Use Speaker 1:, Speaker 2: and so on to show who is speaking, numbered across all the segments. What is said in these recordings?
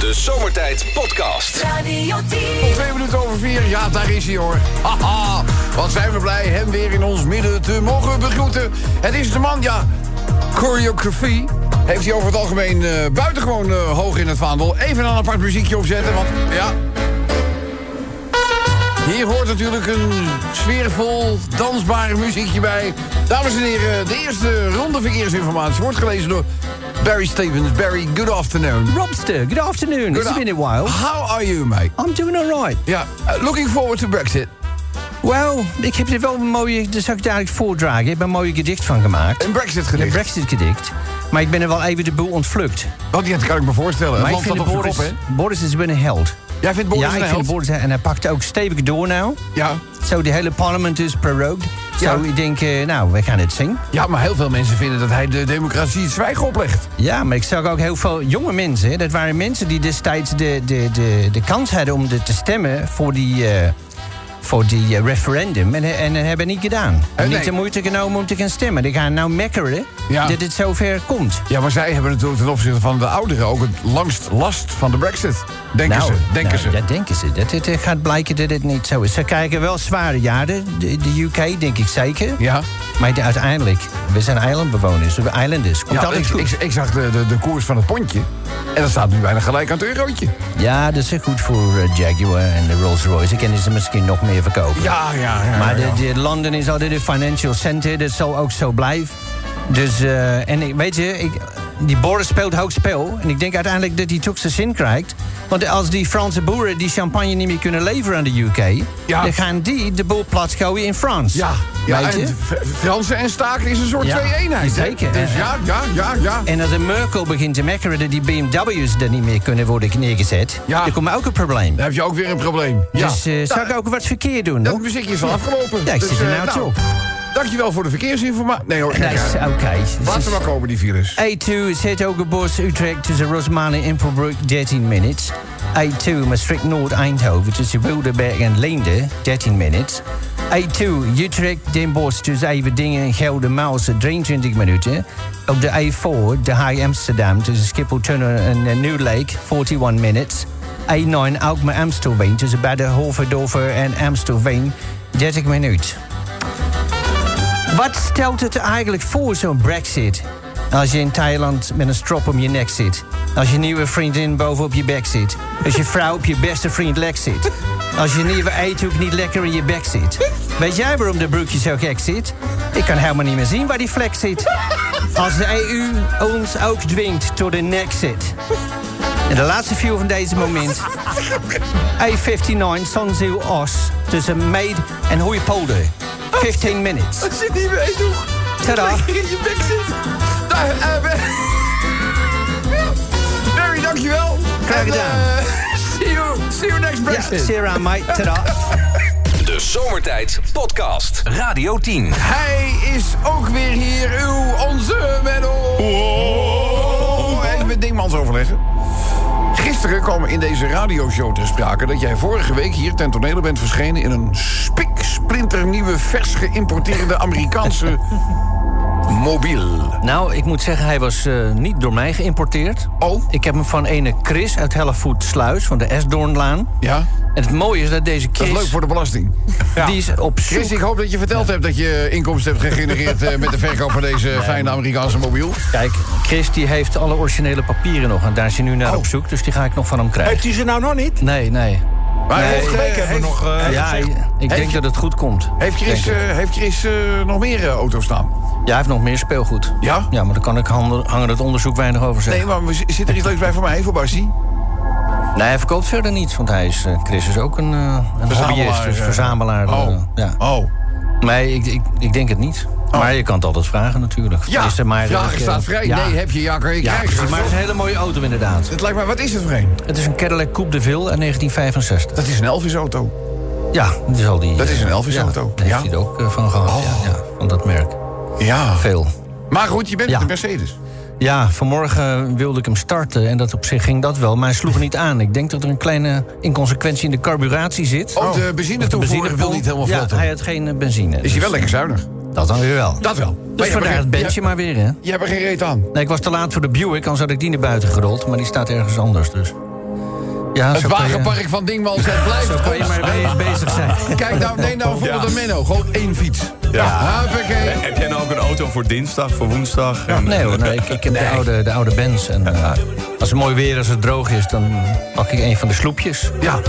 Speaker 1: De Zomertijd Podcast.
Speaker 2: Radio 10.
Speaker 3: Twee minuten over vier, ja, daar is hij hoor. Haha, wat zijn we blij hem weer in ons midden te mogen begroeten. Het is de man, ja, choreografie. Heeft hij over het algemeen eh, buitengewoon eh, hoog in het vaandel. Even een apart muziekje opzetten, want ja... Hier hoort natuurlijk een sfeervol, dansbaar muziekje bij. Dames en heren, de eerste ronde verkeersinformatie wordt gelezen door Barry Stevens. Barry, good afternoon.
Speaker 4: Robster, good afternoon. It's been a while.
Speaker 3: How are you, mate?
Speaker 4: I'm doing alright.
Speaker 3: Ja, uh, looking forward to Brexit.
Speaker 4: Well, ik heb er wel een mooie, dat zal ik dadelijk voordragen. Ik heb een mooie gedicht van gemaakt.
Speaker 3: Een Brexit
Speaker 4: Een
Speaker 3: gedicht.
Speaker 4: Brexit gedicht. Maar ik ben er wel even de boel ontvlucht.
Speaker 3: Wat ja, dat kan ik me voorstellen.
Speaker 4: Maar ik vind
Speaker 3: op
Speaker 4: Boris? Boris is een held.
Speaker 3: Jij vindt Boris
Speaker 4: ja,
Speaker 3: een
Speaker 4: ik vind? Boris en hij pakt ook stevig door nou.
Speaker 3: Ja.
Speaker 4: Zo, de hele parlement is prorogued. Zo,
Speaker 3: Ja.
Speaker 4: ik denk, eh, nou, we gaan het zien.
Speaker 3: ja, maar heel veel mensen vinden dat hij de democratie het zwijgen oplegt.
Speaker 4: Ja, maar ik zag ook heel veel jonge mensen. Dat waren mensen die destijds de, de, de, de kans hadden om de- te stemmen voor die, eh, voor die eh, referendum. En, en dat hebben niet gedaan.
Speaker 3: Eh,
Speaker 4: Niet
Speaker 3: nee.
Speaker 4: de moeite genomen om te gaan stemmen. Die gaan nou mekkeren
Speaker 3: Ja.
Speaker 4: dat het zover komt.
Speaker 3: Ja, maar zij hebben natuurlijk ten opzichte van de ouderen ook het langst last van de Brexit. Denken ze, denken
Speaker 4: nou,
Speaker 3: ze.
Speaker 4: Ja, denken ze. Dat het eh, gaat blijken dat het niet zo is. Ze krijgen wel zware jaren, de, de UK, denk ik zeker.
Speaker 3: Ja,
Speaker 4: Maar de- uiteindelijk, we zijn eilandbewoners, we zijn. Komt
Speaker 3: ja ik,
Speaker 4: goed.
Speaker 3: ik, ik zag de, de, de koers van het pondje. En dat staat nu bijna gelijk aan het eurotje.
Speaker 4: Ja, dat is goed voor eh, Jaguar en de Rolls-Royce. Ik kan ze misschien nog meer verkopen.
Speaker 3: Ja, ja, ja.
Speaker 4: Maar
Speaker 3: ja.
Speaker 4: de, de Londen is altijd een financial center. Dat zal ook zo blijven. Dus, eh, en ik- weet je, ik, die Boris speelt hoog spel. En ik denk uiteindelijk dat hij toch zijn zin krijgt. Want als die Franse boeren die champagne niet meer kunnen leveren aan de UK...
Speaker 3: Ja.
Speaker 4: dan gaan die de boel plat gooien in Frans.
Speaker 3: Ja, ja
Speaker 4: Weet je?
Speaker 3: en Fransen en staken is een soort
Speaker 4: Ja,
Speaker 3: twee-eenheid.
Speaker 4: zeker.
Speaker 3: Dus ja, ja, ja, ja.
Speaker 4: En als een Merkel begint te mekkeren dat die BMW's er niet meer kunnen worden neergezet...
Speaker 3: Ja.
Speaker 4: dan komt ook een probleem.
Speaker 3: Dan heb je ook weer een probleem. Ja.
Speaker 4: Dus zou ik ook wat verkeerd doen,
Speaker 3: Dat muziekje is al afgelopen.
Speaker 4: Ja, ik zit er
Speaker 3: eh,
Speaker 4: nou toch op.
Speaker 3: Dankjewel voor de verkeersinformatie. Nee hoor,
Speaker 4: is
Speaker 3: eh,
Speaker 4: oké.
Speaker 3: laat ze maar komen, die virus.
Speaker 4: A2 Zetogenbos Utrecht tussen Rosmalen en Impelbroek 13 minutes. A2 Maastricht Noord Eindhoven tussen Wildeberg en Leende 13 minutes. A2 Utrecht Den Bosch tussen Everdingen en Gelder Maalse 23 minuten. Op de A4 De Haag Amsterdam tussen Schiphol-Tunnel en New Lake 41 minutes. A9 Alkmaar Amstelveen tussen Bad Hoeverdorfer en Amstelveen 30 minuten. Wat stelt het eigenlijk voor, zo'n brexit? Als je in Thailand met een strop om je nek zit. Als je nieuwe vriendin bovenop je bek zit. Als je vrouw op je beste vriend lek zit. Als je nieuwe eethoek niet lekker in je bek zit. Weet jij waarom de broekje zo gek zit? Ik kan helemaal niet meer zien waar die vlek zit. Als de EU ons ook dwingt tot een nek zit. En de laatste view van deze moment. A59 Sanzeel Os tussen Meid en Hoeipolder. 15 minutes.
Speaker 3: Het zit niet mee, toch?
Speaker 4: Tada.
Speaker 3: In je bek zit. Daar, Bar- Barry, dankjewel.
Speaker 4: Graag
Speaker 3: En,
Speaker 4: gedaan.
Speaker 3: eh, see, you, see you next
Speaker 4: Ja,
Speaker 3: Brexit.
Speaker 4: see you around, mate. Tada.
Speaker 1: De Zomertijd Podcast. Radio 10.
Speaker 3: Hij is ook weer hier, uw, onze Menno. Even met Dingmans overleggen. Gisteren kwam in deze radioshow ter sprake... dat jij vorige week hier ten tonele bent verschenen... in een spiksplinternieuwe, vers geïmporteerde Amerikaanse mobiel.
Speaker 4: Nou, ik moet zeggen, hij was eh, niet door mij geïmporteerd.
Speaker 3: Oh,
Speaker 4: Ik heb hem van ene Chris uit Hellevoet Sluis, van de Esdoornlaan.
Speaker 3: ja,
Speaker 4: En het mooie is dat deze
Speaker 3: dat
Speaker 4: Chris...
Speaker 3: is leuk voor de belasting.
Speaker 4: Die is op zoek...
Speaker 3: Chris, ik hoop dat je verteld hebt dat je inkomsten hebt gegenereerd... eh, met de verkoop van deze fijne Amerikaanse mobiel.
Speaker 4: Kijk, Chris die heeft alle originele papieren nog. En daar is hij nu naar
Speaker 3: Oh.
Speaker 4: op zoek, dus die ga ik nog van hem krijgen.
Speaker 5: Heeft hij ze nou nog niet?
Speaker 4: Nee, nee.
Speaker 3: Maar
Speaker 4: Nee,
Speaker 5: Vorige week hebben we nog... eh,
Speaker 4: ja,
Speaker 5: gezegd-
Speaker 4: ik, denk
Speaker 3: Heeft-
Speaker 4: dat het goed komt.
Speaker 3: Heeft Chris, eh, heeft Chris eh, nog meer auto's staan?
Speaker 4: Ja, hij heeft nog meer speelgoed.
Speaker 3: Ja?
Speaker 4: Ja, maar daar kan ik hangen, hangen het onderzoek weinig over zeggen.
Speaker 3: Nee, maar zit er iets leuks bij voor mij, voor Bassie?
Speaker 4: Nee, hij verkoopt verder niets, want hij is, Chris is ook een, een
Speaker 3: Verzamelaar,
Speaker 4: hobbyist, dus verzamelaar.
Speaker 3: Oh,
Speaker 4: ja.
Speaker 3: oh.
Speaker 4: Nee, ik, ik, ik denk het niet. Maar je kan het altijd vragen natuurlijk.
Speaker 3: Ja,
Speaker 4: Is er maar,
Speaker 3: vragen
Speaker 4: eh,
Speaker 3: staat vrij.
Speaker 4: ja.
Speaker 3: Nee, heb je, ja, je
Speaker 4: Ja, precies, maar het is een hele mooie auto inderdaad.
Speaker 3: Het lijkt me, wat is het voor een?
Speaker 4: Het is een Cadillac Coupe de Ville uit 1965.
Speaker 3: Dat is een Elvis-auto.
Speaker 4: Ja, dat is al die...
Speaker 3: Dat is een
Speaker 4: eh,
Speaker 3: Elvis-auto.
Speaker 4: Ja, daar
Speaker 3: Ja.
Speaker 4: heeft hij er ook eh, van gehad.
Speaker 3: Oh.
Speaker 4: Ja, ja, van dat merk.
Speaker 3: Ja.
Speaker 4: Veel.
Speaker 3: Maar goed, je bent
Speaker 4: Ja.
Speaker 3: de Mercedes.
Speaker 4: Ja, vanmorgen wilde ik hem starten en dat op zich ging dat wel, maar hij sloeg er niet aan. Ik denk dat er een kleine inconsequentie in de carburatie zit.
Speaker 3: Oh, de
Speaker 4: Of de
Speaker 3: wil niet helemaal
Speaker 4: Ja,
Speaker 3: vlot.
Speaker 4: hij had geen benzine.
Speaker 3: Is hij wel lekker zuinig?
Speaker 4: Dat dan weer wel.
Speaker 3: Dat wel. Maar
Speaker 4: Dus
Speaker 3: je
Speaker 4: vandaar het bandje maar weer, hè?
Speaker 3: Je hebt er geen reet aan.
Speaker 4: Nee, ik was te laat voor de Buick, anders had ik die naar buiten gerold. Maar die staat ergens anders, dus. Ja,
Speaker 3: Het
Speaker 4: je-
Speaker 3: wagenpark van Dingwals, het blijft
Speaker 4: Zo kan je maar bezig zijn.
Speaker 3: Kijk nou, neem nou bijvoorbeeld een Menno. Gewoon één fiets.
Speaker 2: Ja. Heb jij nou ook een auto voor dinsdag, voor woensdag? En,
Speaker 4: Nee hoor, nee, ik, ik heb de oude, de oude Benz. En, eh, als het mooi weer, als het droog is, dan pak ik een van de sloepjes.
Speaker 3: Ja,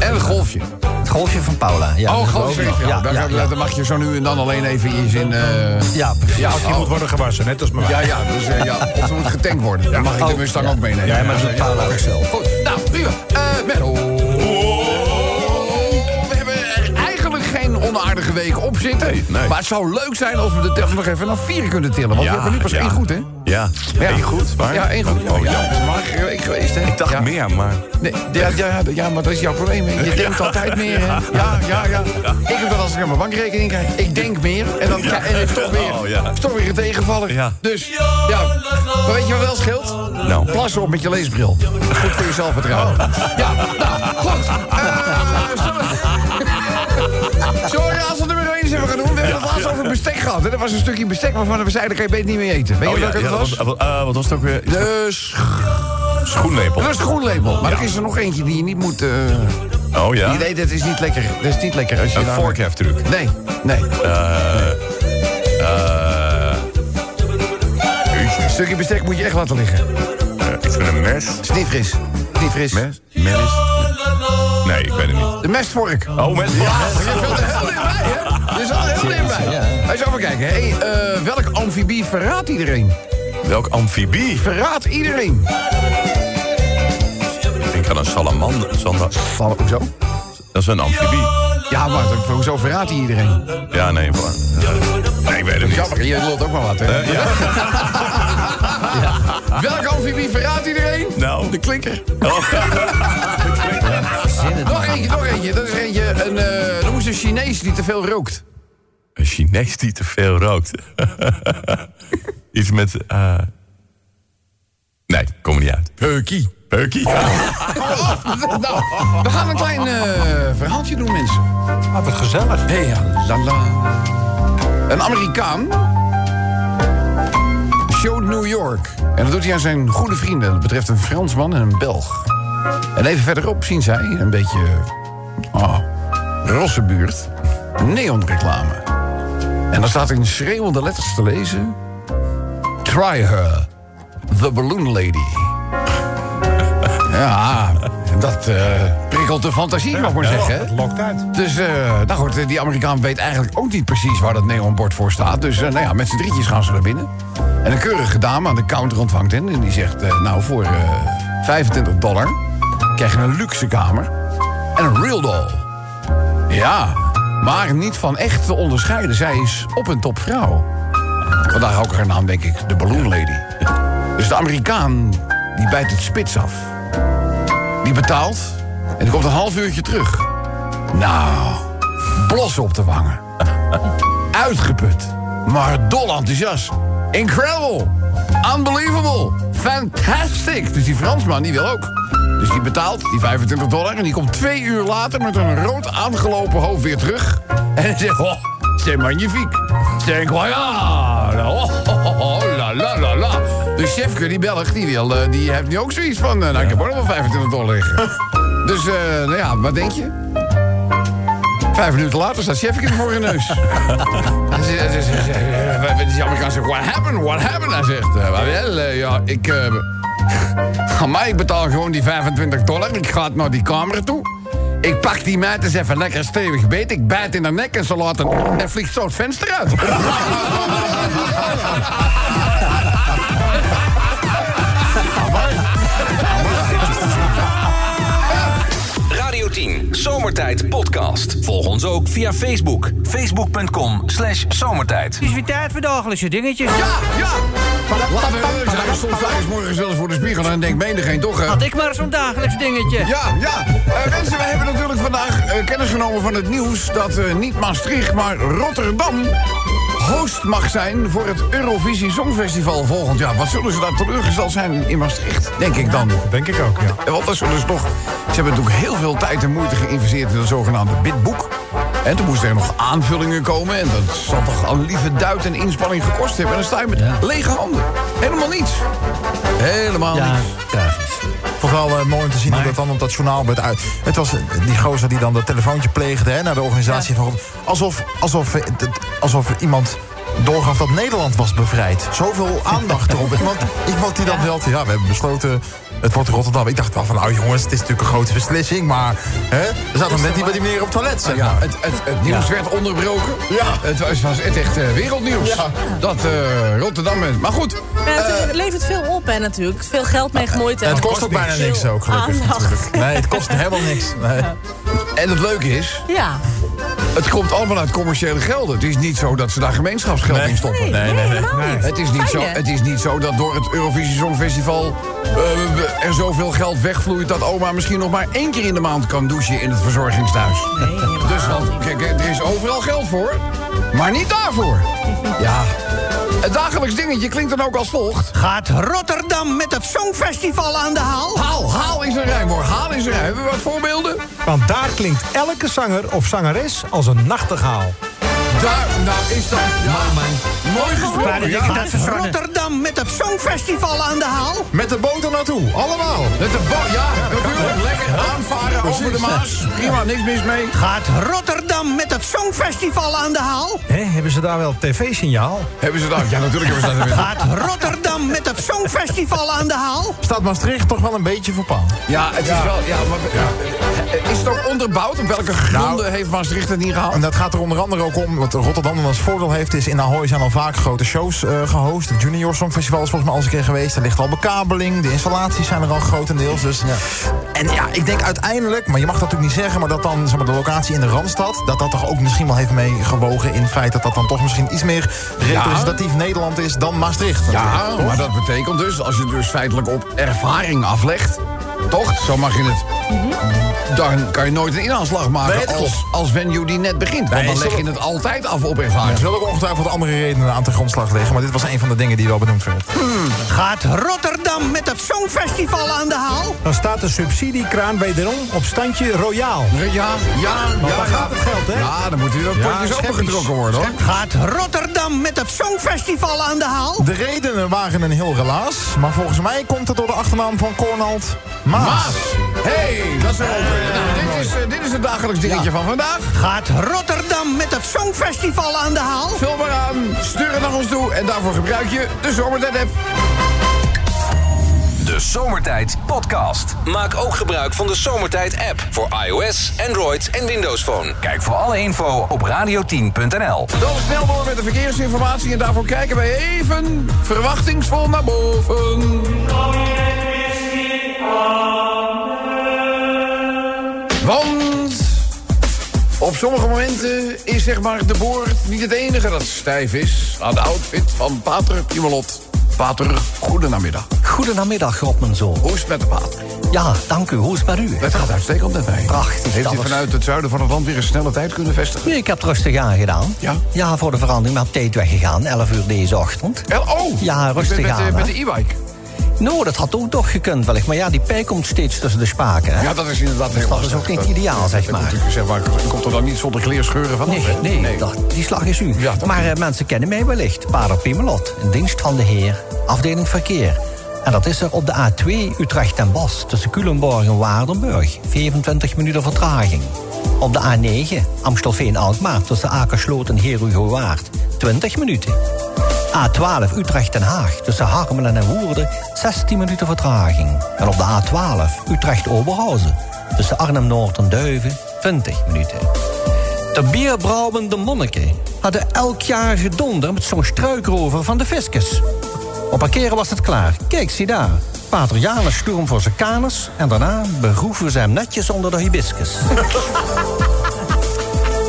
Speaker 3: en een golfje.
Speaker 4: Het golfje van Paula. Ja,
Speaker 3: Oh,
Speaker 4: dat
Speaker 3: golfje. Ja,
Speaker 4: Ja,
Speaker 3: dan,
Speaker 4: ja, ja.
Speaker 3: dan mag je zo nu en dan alleen even in zijn... eh,
Speaker 4: Ja, precies.
Speaker 3: Ja,
Speaker 5: Die moet worden gewassen, net als mijn
Speaker 3: Ja, ja, dus eh, ja, of ze moet getankt worden. Dan mag ik de
Speaker 4: Oh,
Speaker 3: Mustang
Speaker 4: ja.
Speaker 3: ook meenemen.
Speaker 4: Ja, maar dat doet
Speaker 3: Ja,
Speaker 4: Paula ook zelf.
Speaker 3: Goed, nou, prima. Eh Menno. Onaardige week op zitten.
Speaker 2: Nee, nee.
Speaker 3: Maar het zou leuk zijn als we de nog even naar vier kunnen tillen. Want we hebben nu pas één goed, hè?
Speaker 2: Ja, één goed. Maar,
Speaker 3: Ja, één goed.
Speaker 2: Oh,
Speaker 3: ja,
Speaker 2: ja.
Speaker 3: een magere week geweest, hè?
Speaker 2: Ik dacht
Speaker 3: ja.
Speaker 2: meer, maar...
Speaker 3: Nee, ja, ja, ja, maar dat is jouw probleem. hè. Je denkt altijd meer, hè? Ja, ja, ja. Ik heb dat als ik aan mijn bankrekening krijg. Ik denk meer en dan en het is toch weer,
Speaker 2: Oh, ja.
Speaker 3: is toch weer een tegenvaller.
Speaker 2: Ja.
Speaker 3: Dus, ja. Maar weet je wat wel scheelt?
Speaker 2: Nou.
Speaker 3: Plassen op met je leesbril. Goed voor je zelfvertrouwen. Ja, nou, goed. Eh, sorry. Als we er weer eens even gaan doen. We hebben het laatst over bestek gehad. Er was een stukje bestek waarvan we zeiden, kan je beter niet meer eten. Weet je
Speaker 2: Oh,
Speaker 3: welke dat was?
Speaker 2: wat, eh, wat was het ook weer?
Speaker 3: De sch-
Speaker 2: Schoenlepel.
Speaker 3: dat is een groenlepel. Maar er is er nog eentje die je niet moet... eh,
Speaker 2: Oh ja?
Speaker 3: Nee, dat is niet lekker. Dat is niet lekker als je
Speaker 2: Een.
Speaker 3: Nee, nee.
Speaker 2: Eh,
Speaker 3: Een stukje bestek moet je echt laten liggen.
Speaker 2: ik vind een mes.
Speaker 3: Het is niet fris. Het is niet fris.
Speaker 2: Mes? Mes? Nee, ik weet het niet.
Speaker 3: De mestvork.
Speaker 2: Oh, mes.
Speaker 3: Je zat er heel dichtbij, hè? Je zat er heel dichtbij.
Speaker 4: ja.
Speaker 3: Hij zou even kijken. Hey, eh, welk amfibie verraadt iedereen?
Speaker 2: Welk amfibie?
Speaker 3: Verraadt iedereen.
Speaker 2: Ik denk aan een salamander.
Speaker 3: Van, hoezo?
Speaker 2: Dat is een amfibie.
Speaker 3: Ja, maar hoezo verraadt hij iedereen?
Speaker 2: Ja, nee, voor. Nee, ik weet het niet.
Speaker 3: Jammer, je lult ook maar wat, hè?
Speaker 2: Eh, ja.
Speaker 3: Welk amfibie verraadt iedereen?
Speaker 2: Nou.
Speaker 3: De klinker.
Speaker 4: Het
Speaker 3: Nog eentje, nog eentje. Dat is eentje, een, eh noem eens een Chinees die te veel rookt.
Speaker 2: Een Chinees die te veel rookt. Iets met. eh Nee, kom er niet uit.
Speaker 3: Peukie.
Speaker 2: Peukie.
Speaker 3: nou, we gaan een klein eh, verhaaltje doen, mensen.
Speaker 5: Ah, wat gezellig.
Speaker 3: Hey, ja, la, la. Een Amerikaan showt New York. En dat doet hij aan zijn goede vrienden. Dat betreft een Fransman en een Belg. En even verderop zien zij een beetje... Oh, rosse buurt. Neonreclame. En dan staat in schreeuwende letters te lezen... Try her, the balloon lady. Ja, dat eh, prikkelt de fantasie, mag ik maar zeggen.
Speaker 5: Het lokt uit.
Speaker 3: Dus, eh, nou goed, die Amerikaan weet eigenlijk ook niet precies waar dat neonbord voor staat. Dus, eh, nou ja, met z'n drietjes gaan ze naar binnen. En een keurige dame aan de counter ontvangt hen. En die zegt, nou, voor eh 25 dollar krijg je een luxe kamer en een real doll. Ja, maar niet van echt te onderscheiden. Zij is op een top vrouw. Vandaar ook haar naam, denk ik, de Balloon Lady. Dus de Amerikaan, die bijt het spits af. Die betaalt en die komt een half uurtje terug. Nou, blos op de wangen. Uitgeput, maar dol enthousiast. Incredible, unbelievable, fantastic. Dus die Fransman, die wil ook. Dus die betaalt die 25 dollar en die komt twee uur later met een rood aangelopen hoofd weer terug. En hij zegt, oh, c'est magnifique. C'est incroyable. Oh, oh, oh, oh, la, la, la, la. De chefke, die Belg, die, wil, eh, die heeft nu ook zoiets van... eh, nou, ik heb ook nog wel 25 dollar liggen. Dus, eh, nou ja, wat denk je? Vijf minuten later staat Chefke voor je neus. En ze- Amerikaan zegt, what happened, what happened? Hij zegt, wel, ja, ik... Mij, ik betaal gewoon die 25 dollar. Ik ga naar die kamer toe. Ik pak die meid eens even lekker stevig beet. Ik bijt in haar nek en ze laat een... En vliegt zo het venster uit.
Speaker 1: Zomertijd Podcast. Volg ons ook via Facebook. Facebook.com slash zomertijd.
Speaker 4: Het is weer tijd voor dagelijkse dingetjes.
Speaker 3: Ja, ja. Laten we. Soms 's morgens wel eens voor de spiegel en denkt menigeen toch... eh,
Speaker 4: Had ik maar zo'n dagelijks dingetje.
Speaker 3: Ja, ja. Eh, mensen, we hebben natuurlijk vandaag eh, kennis genomen van het nieuws... dat eh, niet Maastricht, maar Rotterdam host mag zijn... voor het Eurovisie Songfestival volgend jaar. Wat zullen ze daar teleurgesteld zijn in Maastricht, denk ik dan.
Speaker 5: Denk ik ook, ja.
Speaker 3: Want dat zullen ze toch... Ze hebben natuurlijk heel veel tijd en moeite geïnvesteerd... in het zogenaamde bidboek. En toen moesten er nog aanvullingen komen... en dat zal toch al lieve duit en inspanning gekost hebben. En dan sta je met
Speaker 4: Ja.
Speaker 3: lege handen. Helemaal niets. Helemaal
Speaker 4: Ja,
Speaker 3: niets.
Speaker 4: tragisch.
Speaker 6: Het wel eh, mooi om te zien hoe dat dan op dat journaal werd uit. Het was eh, die gozer die dan dat telefoontje pleegde hè, naar de organisatie. Van, alsof, alsof, eh, alsof iemand doorgaf dat Nederland was bevrijd. Zoveel aandacht erop. Iemand, iemand die dan wel, ja, we hebben besloten... Het wordt Rotterdam. Ik dacht wel van, nou jongens, het is natuurlijk een grote beslissing. Maar hè, er zat nog net niet bij die meneer op het toilet, zeg
Speaker 3: Ja, het, het, het nieuws werd onderbroken.
Speaker 6: Ja.
Speaker 3: Het was, was het echt eh, wereldnieuws.
Speaker 6: Ja.
Speaker 3: Dat eh, Rotterdam... is- Maar goed,
Speaker 7: Ja, het,
Speaker 3: eh,
Speaker 7: het levert veel op, hè, natuurlijk. Veel geld mee gemoeid.
Speaker 6: En het kost ook bijna niks ook, gelukkig
Speaker 7: Aandacht.
Speaker 6: natuurlijk. Nee, het kost helemaal niks. Nee.
Speaker 3: en het leuke is,
Speaker 7: Ja.
Speaker 3: Het komt allemaal uit commerciële gelden. Het is niet zo dat ze daar gemeenschapsgeld in stoppen.
Speaker 6: Nee, nee, nee.
Speaker 3: Het is, niet zo, het is niet zo dat door het Eurovisie Songfestival eh, er zoveel geld wegvloeit... dat oma misschien nog maar één keer in de maand kan douchen in het verzorgingstehuis. dus want, kijk, er is overal geld voor, maar niet daarvoor. Ja, het dagelijks dingetje klinkt dan ook als volgt.
Speaker 4: Gaat Rotterdam met het Songfestival aan de haal?
Speaker 3: Haal, haal is een rijmwoord, haal is een rij. Hebben we wat voorbeelden?
Speaker 5: Want daar klinkt elke zanger of zangeres als een nachtegaal.
Speaker 3: Daar, nou is dat... Ja, mooi gesproken. Ja.
Speaker 4: Gaat Rotterdam met het Songfestival aan de haal?
Speaker 6: Met de boot er naartoe, allemaal.
Speaker 3: Met de bo- ja, natuurlijk. Lekker aanvaren over de Maas. Prima, niks mis mee.
Speaker 4: Gaat Rotterdam met het Songfestival aan de haal?
Speaker 5: Hè, hebben ze daar wel tv-signaal?
Speaker 3: Hebben ze dat? Ja, natuurlijk hebben ze dat.
Speaker 4: Gaat Rotterdam met het Songfestival aan de haal?
Speaker 6: Staat Maastricht toch wel een beetje voor paal.
Speaker 3: Ja, het is wel... Ja, maar, ja. Is het ook onderbouwd? Op welke gronden heeft Maastricht het niet gehaald?
Speaker 6: En dat gaat er onder andere ook om, wat Rotterdam dan als voordeel heeft... is in Ahoy zijn al vaak grote shows eh, gehost. Het Junior Songfestival is volgens mij al eens een keer geweest. Er ligt al bekabeling, de installaties zijn er al grotendeels. Dus. En ja, ik denk uiteindelijk, maar je mag dat natuurlijk niet zeggen... maar dat dan zeg maar, de locatie in de Randstad... dat dat toch ook misschien wel heeft meegewogen in het feit... dat dat dan toch misschien iets meer representatief Nederland is dan Maastricht.
Speaker 3: Ja, maar dat betekent dus, als je dus feitelijk op ervaring aflegt... toch, zo mag je het... Dan kan je nooit een inhaalslag maken
Speaker 6: Nee,
Speaker 3: als, als venue die net begint. Want
Speaker 6: Nee,
Speaker 3: dan leg je het altijd af op
Speaker 6: Er
Speaker 3: ervaring.
Speaker 6: zullen ook ongetwijfeld andere redenen aan de grondslag liggen... maar dit was een van de dingen die wel benoemd werd.
Speaker 4: Gaat Rotterdam met het Songfestival aan de haal?
Speaker 5: Dan staat de subsidiekraan wederom op standje royaal.
Speaker 3: Ja, ja, ja.
Speaker 5: daar
Speaker 3: ja.
Speaker 5: gaat het geld, hè?
Speaker 3: Ja, dan moeten weer
Speaker 5: Ja,
Speaker 3: potjes opengetrokken worden, hoor.
Speaker 4: Gaat Rotterdam met het Songfestival aan de haal?
Speaker 6: De redenen waren een heel relaas, maar volgens mij komt het door de achternaam van Cornald Maas.
Speaker 3: Maas. hey, dat is wel. Nou, dit, is, eh, dit is het dagelijks dingetje van vandaag.
Speaker 4: Gaat Rotterdam met het Songfestival aan de haal?
Speaker 3: Vul maar aan, stuur het naar ons toe en daarvoor gebruik je de Zomertijd-app.
Speaker 1: De Zomertijd Podcast. Maak ook gebruik van de Zomertijd app voor iOS, Android en Windows Phone. Kijk voor alle info op radio10.nl.
Speaker 3: Dan snel door met de verkeersinformatie en daarvoor kijken wij even verwachtingsvol naar boven. Want op sommige momenten is zeg maar de boord niet het enige dat stijf is aan de outfit van Pater Pimelot. Pater, goedenamiddag.
Speaker 4: Goedenamiddag, God, mijn zoon.
Speaker 3: Hoe is het met de pater?
Speaker 4: Ja, dank u. Hoe is het met u?
Speaker 3: Het gaat uitstekend met mij.
Speaker 4: Prachtig,
Speaker 3: Heeft u vanuit het zuiden van het land weer een snelle tijd kunnen vestigen?
Speaker 4: Nee, ik heb het rustig aangedaan.
Speaker 3: Ja?
Speaker 4: Ja, voor de verandering. Maar op tijd weggegaan. 11 uur deze ochtend.
Speaker 3: El- Oh!
Speaker 4: Ja, rustig
Speaker 3: met,
Speaker 4: aan,
Speaker 3: met de e-bike.
Speaker 4: Nou, dat had ook toch gekund wellicht. Maar ja, die pij komt steeds tussen de spaken. Hè?
Speaker 3: Ja, dat is inderdaad heel
Speaker 4: dat is ook niet ideaal, zeg
Speaker 3: dat
Speaker 4: maar.
Speaker 3: Zeg maar. Komt er dan niet zonder kleerscheuren van?
Speaker 4: Nee, nee, dat- die slag is u.
Speaker 3: Ja,
Speaker 4: maar eh, mensen kennen mij wellicht. Pater Piemelot, in dienst van de heer, afdeling verkeer. En dat is er op de A2 Utrecht en Bos, tussen Culemborg en Waardenburg. 24 minuten vertraging. Op de A9 Amstelveen-Alkmaar, tussen Akersloot en Herugowaard. 20 minuten. A12 Utrecht-Den Haag, tussen Harmelen en Woerden. 16 minuten vertraging. En op de A12 Utrecht-Oberhausen, tussen Arnhem-Noord en Duiven. 20 minuten. De bierbrouwende monniken hadden elk jaar gedonder met zo'n struikrover van de fiscus. Op parkeren was het klaar. Kijk, zie daar. Pater Janus storm voor zijn kanus... en daarna begroeven ze hem netjes onder de hibiscus.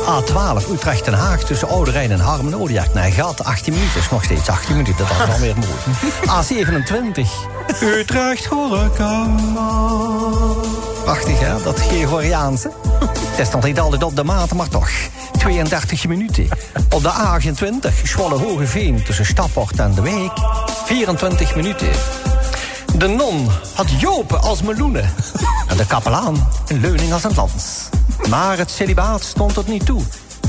Speaker 4: A12 Utrecht Den Haag tussen Oude Rijn en Harmen Odiak. Nee, gaat 18 minuten. Is nog steeds 18 minuten. Dat is wel weer mooi. A27 Utrecht Horeca. Prachtig, hè? Dat Gregoriaanse. Het is nog niet altijd op de maat, maar toch. 32 minuten. Op de A28 Zwolle Hogeveen tussen Stapport en De Week. 24 minuten. De non had Jopen als meloenen. En de kapelaan een leuning als een lans. Maar het celibaat stond tot niet toe.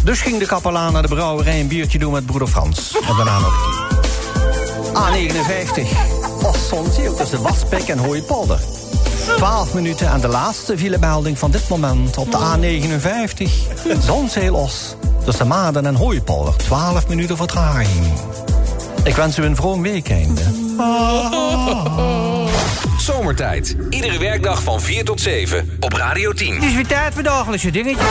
Speaker 4: Dus ging de kapelaan naar de brouwerij een biertje doen met broeder Frans. En daarna nog A59. Oh, Sonzeel tussen Waspek en Hooipolder. 12 minuten aan de laatste filemelding van dit moment op de A59. Zonzeelos. Tussen Maden en Hooipolder. 12 minuten vertraging. Ik wens u een vroom weekend.
Speaker 1: Zomertijd. Iedere werkdag van 4 tot 7 op Radio 10.
Speaker 4: Het is weer tijd voor dagelijkse dingetjes.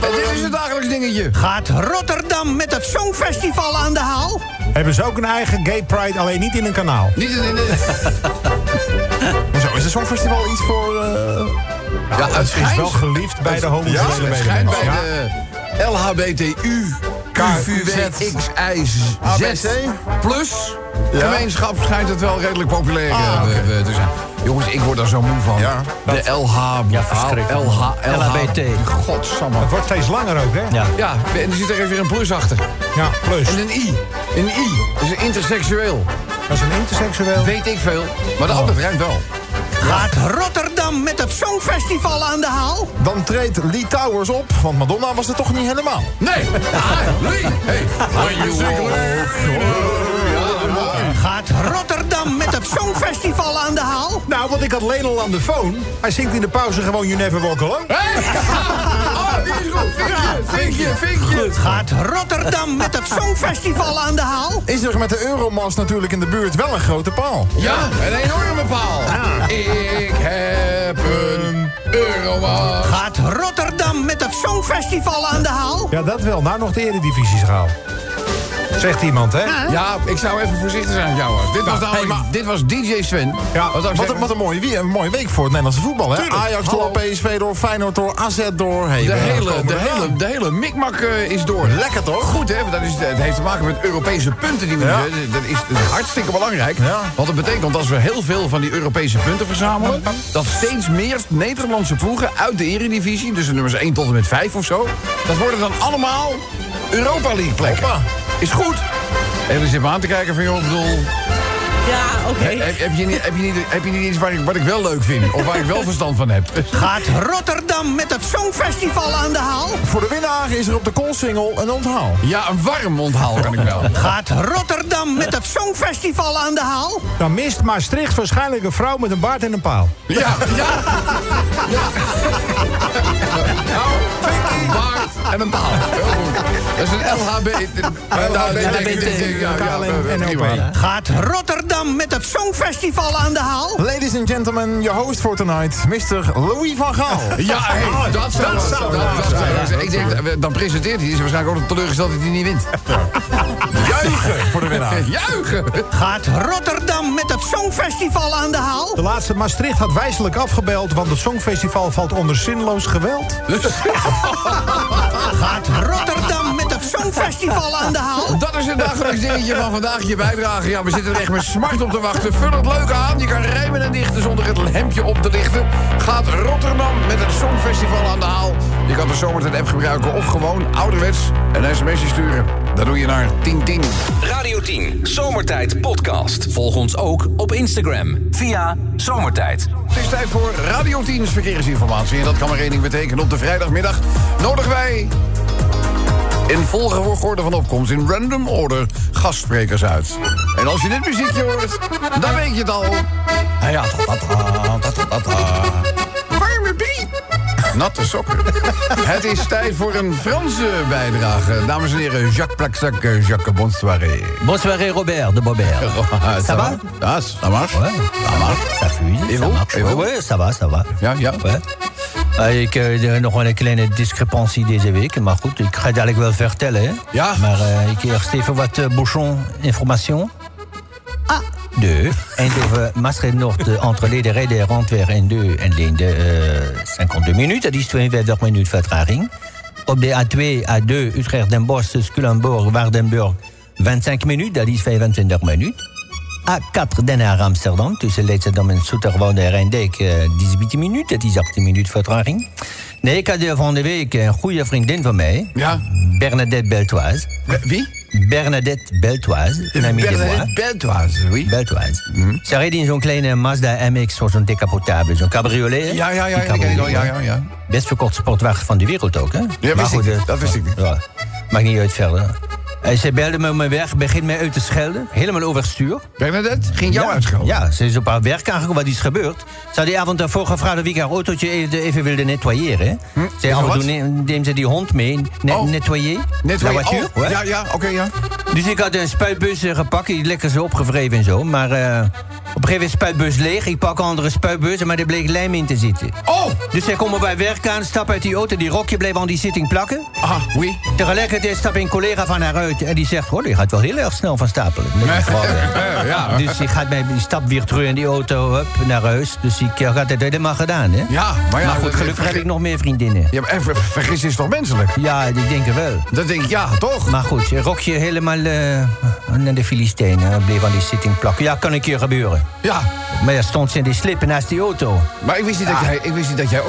Speaker 3: En dit is het dagelijks dingetje.
Speaker 4: Gaat Rotterdam met het Songfestival aan de haal?
Speaker 5: Hebben ze ook een eigen gay pride, alleen niet in een kanaal.
Speaker 3: Niet in, in,
Speaker 6: Hoezo, is het Songfestival iets voor... eh,
Speaker 3: ja,
Speaker 5: Het is wel geliefd bij de
Speaker 3: Ja,
Speaker 5: homoseksuele
Speaker 3: het schijnt bij de LHBTU QVWXIZ
Speaker 6: ABC?
Speaker 3: plus gemeenschap schijnt het wel redelijk populair
Speaker 6: Ah,
Speaker 3: eh, te zijn. Jongens, ik word daar zo moe van.
Speaker 6: Ja,
Speaker 3: de LH...
Speaker 4: Ja.
Speaker 3: LH, LH,
Speaker 4: LHBT.
Speaker 3: Godsamme.
Speaker 5: Het wordt steeds langer ook, hè?
Speaker 4: Ja.
Speaker 3: Ja, en er zit er even weer een plus achter.
Speaker 5: Ja, plus.
Speaker 3: En een I. Een I. Dat is een interseksueel.
Speaker 5: Dat is een interseksueel.
Speaker 3: Weet ik veel. Maar de ander ruimt wel.
Speaker 4: Gaat Rotterdam met het Songfestival aan de haal?
Speaker 6: Dan treedt Lee Towers op, want Madonna was er toch niet helemaal.
Speaker 3: Nee! Ah, Lee! Hey.
Speaker 4: Gaat Rotterdam met het Songfestival aan de haal?
Speaker 5: Nou, want ik had Lenel aan de phone. Hij zingt in de pauze gewoon You Never Walk Alone.
Speaker 3: Hey! Die is goed. Vinkje, vinkje, vinkje.
Speaker 4: Gaat Rotterdam met het Songfestival aan de haal?
Speaker 6: Is er met de Euromast natuurlijk in de buurt wel een grote paal.
Speaker 3: Ja, een enorme paal. Ik heb een euroman.
Speaker 4: Gaat Rotterdam met het Songfestival aan de haal?
Speaker 5: Ja, dat wel. Nou nog de eredivisies gehaald. Zegt iemand, hè?
Speaker 3: Ja, ik zou even voorzichtig zijn met jou. hoor. Dit was, namelijk,
Speaker 6: hey, maar-
Speaker 3: dit was DJ Sven.
Speaker 5: Ja,
Speaker 3: wat
Speaker 6: een- wat een, mooie, wie- een mooie week voor het Nederlandse voetbal, hè?
Speaker 5: Tuurlijk.
Speaker 6: Ajax
Speaker 3: Hallo.
Speaker 6: door, PSV door, Feyenoord door, AZ door. Hey,
Speaker 3: De hele, de, hele, de hele mikmak eh, is door.
Speaker 6: Lekker toch?
Speaker 3: Goed, hè? Want dat is, het heeft te maken met Europese punten die we
Speaker 6: Ja.
Speaker 3: nu- Dat is hartstikke belangrijk.
Speaker 6: Ja.
Speaker 3: Want dat betekent als we heel veel van die Europese punten verzamelen... dat steeds meer Nederlandse ploegen uit de eredivisie... dus de nummers 1 tot en met 5 of zo... dat worden dan allemaal Europa League plekken.
Speaker 6: Hoppa.
Speaker 3: Is goed. En er zit me aan te kijken van, joh, ik bedoel...
Speaker 7: Ja, oké.
Speaker 3: Heb, heb, je niet, heb, je niet, heb je niet iets waar ik, wat ik wel leuk vind? Of waar ik wel verstand van heb?
Speaker 4: Gaat Rotterdam met het Songfestival aan de haal?
Speaker 6: Voor de winnaar is er op de koolsingel een onthaal.
Speaker 3: Ja, een warm onthaal kan ik wel.
Speaker 4: Gaat Rotterdam met het Songfestival aan de haal?
Speaker 5: Dan mist Maastricht waarschijnlijk een vrouw met een baard en een paal.
Speaker 3: Ja, ja. ja. Nou, een baard en een paal. Dat is een LHB.
Speaker 5: LHBT.
Speaker 4: Gaat Rotterdam met het Songfestival aan de haal?
Speaker 6: Ladies and gentlemen, je host for tonight, Mr. Louis van Gaal.
Speaker 3: Ja, dat zou Ik denk, eh, dan presenteert hij. Is hij waarschijnlijk ook teleurgesteld dat hij niet wint.
Speaker 6: Juichen voor de winnaar.
Speaker 3: Juichen!
Speaker 4: Gaat Rotterdam met het Songfestival aan de haal?
Speaker 5: De laatste Maastricht had wijselijk afgebeld, want het Songfestival valt onder zinloos geweld.
Speaker 4: Gaat Rotterdam met het Songfestival aan de haal?
Speaker 3: Dat is het dagelijks dingetje van vandaag. Je bijdrage. Ja, we zitten er echt met smart op te wachten. Vul het leuk aan. Je kan rijmen en dichten zonder het hemdje op te lichten. Gaat Rotterdam met het Songfestival aan de haal. Je kan de Zomertijd app gebruiken of gewoon ouderwets een sms'je sturen. Dat doe je naar 1010.
Speaker 1: Radio 10, Zomertijd Podcast. Volg ons ook op Instagram via Zomertijd.
Speaker 3: Het is tijd voor Radio 10's verkeersinformatie. En dat kan maar één ding betekenen. Op de vrijdagmiddag nodigen wij in volgorde van opkomst, in random order, gastsprekers uit. En als je dit muziekje hoort, dan weet je het al. Ah ja, brie. Natte sokken. Het is tijd voor een Franse bijdrage. Dames en heren, Jacques Plaxac, Jacques, bonsoir.
Speaker 4: Bonsoir Robert de Bobert. Ah, ça, va?
Speaker 3: Ja, ah, ça marche.
Speaker 4: Ouais.
Speaker 3: Ça marche.
Speaker 4: Ça
Speaker 3: fuit,
Speaker 4: ça marche. Ouais, ouais, ça va, ça va.
Speaker 3: Euh, ja, ja.
Speaker 4: Ouais. Ik denk nog een kleine discrepantie deze week. Maar goed, euh, ik ga het eigenlijk wel vertellen.
Speaker 3: Ja.
Speaker 4: Maar uh, ik eerst even wat bouchon informatie. 2. Eindhoven, Maastricht Noord, entre les Randweg en 2 en Leende. 52 eh, minuten, dat is 52 minuten vertraging. Op de A2, A2, Utrecht, Den Bosch, Culemborg, Waardenburg. 25 minuten, dat is 25 minuten. A4 Den Haag Amsterdam, tussen Leidschendam en Soeterwoude en Rijndijk, eh, 18 minuten, dat is 18 minuten vertraging. Nee, ik had van de week een goede vriendin van mij,
Speaker 3: ja?
Speaker 4: Bernadette Beltoise.
Speaker 3: Wie?
Speaker 4: Bernadette Beltoise, een amie de moi.
Speaker 3: Bernadette Beltoise, oui.
Speaker 4: Beltoise. Ze reed in zo'n kleine Mazda MX, zo'n decapotable, zo'n cabriolet.
Speaker 3: Ja, ja, ja, ja, ja, ja, ja, ja.
Speaker 4: Best verkocht sportwagen van de wereld ook, hè?
Speaker 3: wist ik
Speaker 4: goed, eh,
Speaker 3: Dat wist ik niet.
Speaker 4: Ja, maakt niet uit verder. En ze belde me op mijn werk, begint mij uit te schelden. Helemaal overstuur.
Speaker 3: Bernadette ging jou
Speaker 4: ja.
Speaker 3: uitschelden.
Speaker 4: Ja, ze is op haar werk aangekomen. Wat is gebeurd? Ze had die avond daarvoor gevraagd of ik haar autootje even, even wilde nettoyeren. Ze
Speaker 3: Hm?
Speaker 4: af en
Speaker 3: wat?
Speaker 4: toe neem- neemt ze die hond mee. Ne
Speaker 3: Oh.
Speaker 4: Nettoyer.
Speaker 3: Net
Speaker 4: voiture,
Speaker 3: oh, ja, ja, oké, ja.
Speaker 4: Dus ik had een spuitbus eh, gepakt, die lekker zo opgevreven en zo. Maar eh, op een gegeven moment spuitbus leeg. Ik pak een andere spuitbus, maar er bleek lijm in te zitten.
Speaker 3: Oh!
Speaker 4: Dus zij komen bij werk aan, stap uit die auto, die rokje bleef aan die zitting plakken.
Speaker 3: Ah, oui.
Speaker 4: Tegelijkertijd stapt een collega van haar uit en die zegt... hoor, die gaat wel heel erg snel van stapelen. Vrouw, hè.
Speaker 3: ja.
Speaker 4: Dus die, gaat bij, die stapt weer terug in die auto hup, naar huis. Dus ik eh, had het helemaal gedaan, hè?
Speaker 3: Ja, maar ja...
Speaker 4: maar goed, gelukkig heb ik nog meer vriendinnen.
Speaker 3: Ja, maar en ver- vergis is toch menselijk?
Speaker 4: Ja, ik denk het wel.
Speaker 3: Dat denk ik, ja, toch?
Speaker 4: Maar goed, je rokje helemaal eh, naar de Filistijnen. Bleef aan die zitting plakken. Ja, kan een keer gebeuren.
Speaker 3: Ja.
Speaker 4: Maar daar stond ze in die slippen naast die auto.
Speaker 3: Maar ik wist niet, dat, jij, ik wist niet dat jij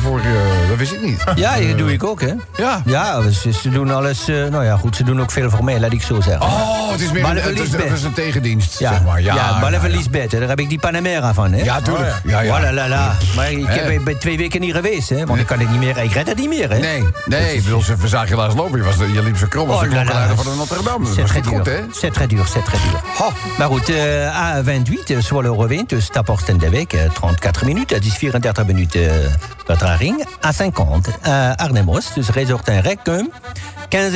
Speaker 3: voor... Uh, dat wist ik niet.
Speaker 4: Ja, dat doe ik ook, hè.
Speaker 3: Ja.
Speaker 4: Ja, ze, doen alles... Nou ja, goed, ze doen ook veel voor mij, laat ik zo zeggen.
Speaker 3: Oh, het is meer een, het, is een tegendienst,
Speaker 4: ja.
Speaker 3: zeg maar. Ja,
Speaker 4: ja
Speaker 3: maar even
Speaker 4: Lisbeth, daar heb ik die Panamera van, hè.
Speaker 3: Ja, tuurlijk. Ja, ja.
Speaker 4: la. Maar ik heb, ben twee weken niet geweest, hè. Want ik kan het niet meer, ik red het niet meer, hè.
Speaker 3: Nee, nee, ik bedoel, ze verzaag je laatst lopen. Je, was, je liep zo krom als de klokkenluider van de Notre Dame. Dat was goed, hè.
Speaker 4: Zet redt, dur, Zet très
Speaker 3: duur.
Speaker 4: Maar goed, A28... niet Zwolle overwint. Dus dat wordt in de week 34 minuten. Dus 34 minuten vertraging. A50 uh, Arnhem-Oost, dus Resort en 15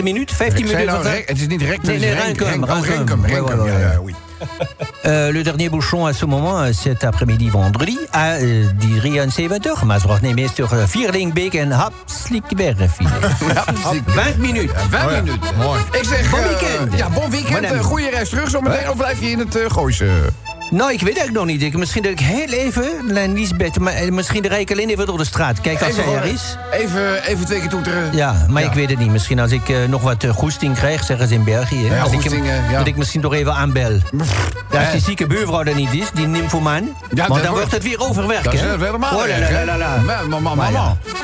Speaker 4: minuten, 15 minuten.
Speaker 3: Nou, rec, het is niet Rekum,
Speaker 4: nee, nee, Renkum. Renkum,
Speaker 3: oui.
Speaker 4: Euh, le dernier bouchon à ce moment, euh, cet après-midi vendredi, à euh, Dirian 7h. Maar ze wordt niet meer sur Vierlingbeek en Hapslikberg. 20 minuten.
Speaker 3: 20 minuten. Mooi. Ik zeg,
Speaker 4: bon
Speaker 3: euh,
Speaker 4: weekend.
Speaker 3: ja, bon weekend. goede reis terug zometeen. Of blijf je in het eh, uh, gooisen?
Speaker 4: Nou, ik weet eigenlijk nog niet. Ik, misschien dat ik heel even naar Lisbeth... Maar eh, misschien rijd ik alleen even door de straat. Kijk als zij er is.
Speaker 3: Even, even twee keer toeteren.
Speaker 4: Ja, maar ik weet het niet. Misschien als ik eh, nog wat eh, goesting krijg, zeggen ze in België...
Speaker 3: Ja,
Speaker 4: dat, ik,
Speaker 3: goesting, ja.
Speaker 4: dat ik misschien toch even aanbel. Ja, als die zieke buurvrouw er niet is, die nymphomaan...
Speaker 3: Ja,
Speaker 4: want dan
Speaker 3: wordt-
Speaker 4: het weer overwerkt,
Speaker 3: Dat is
Speaker 4: hè?
Speaker 3: het helemaal
Speaker 4: Oh.
Speaker 3: Mama.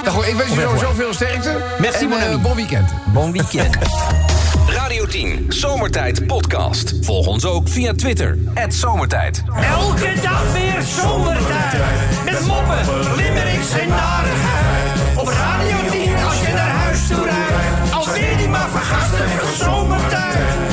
Speaker 3: Nou ik wens je sowieso veel sterkte.
Speaker 4: Merci,
Speaker 3: en,
Speaker 4: mon ami.
Speaker 3: bon weekend.
Speaker 4: Bon weekend.
Speaker 1: Radio 10, Zomertijd Podcast. Volg ons ook via Twitter. Zomertijd.
Speaker 8: Elke dag weer zomertijd. Met moppen, limmerings en narigheid. Op Radio 10 als je naar huis toe rijdt. Alweer die maar vergasten van zomertijd.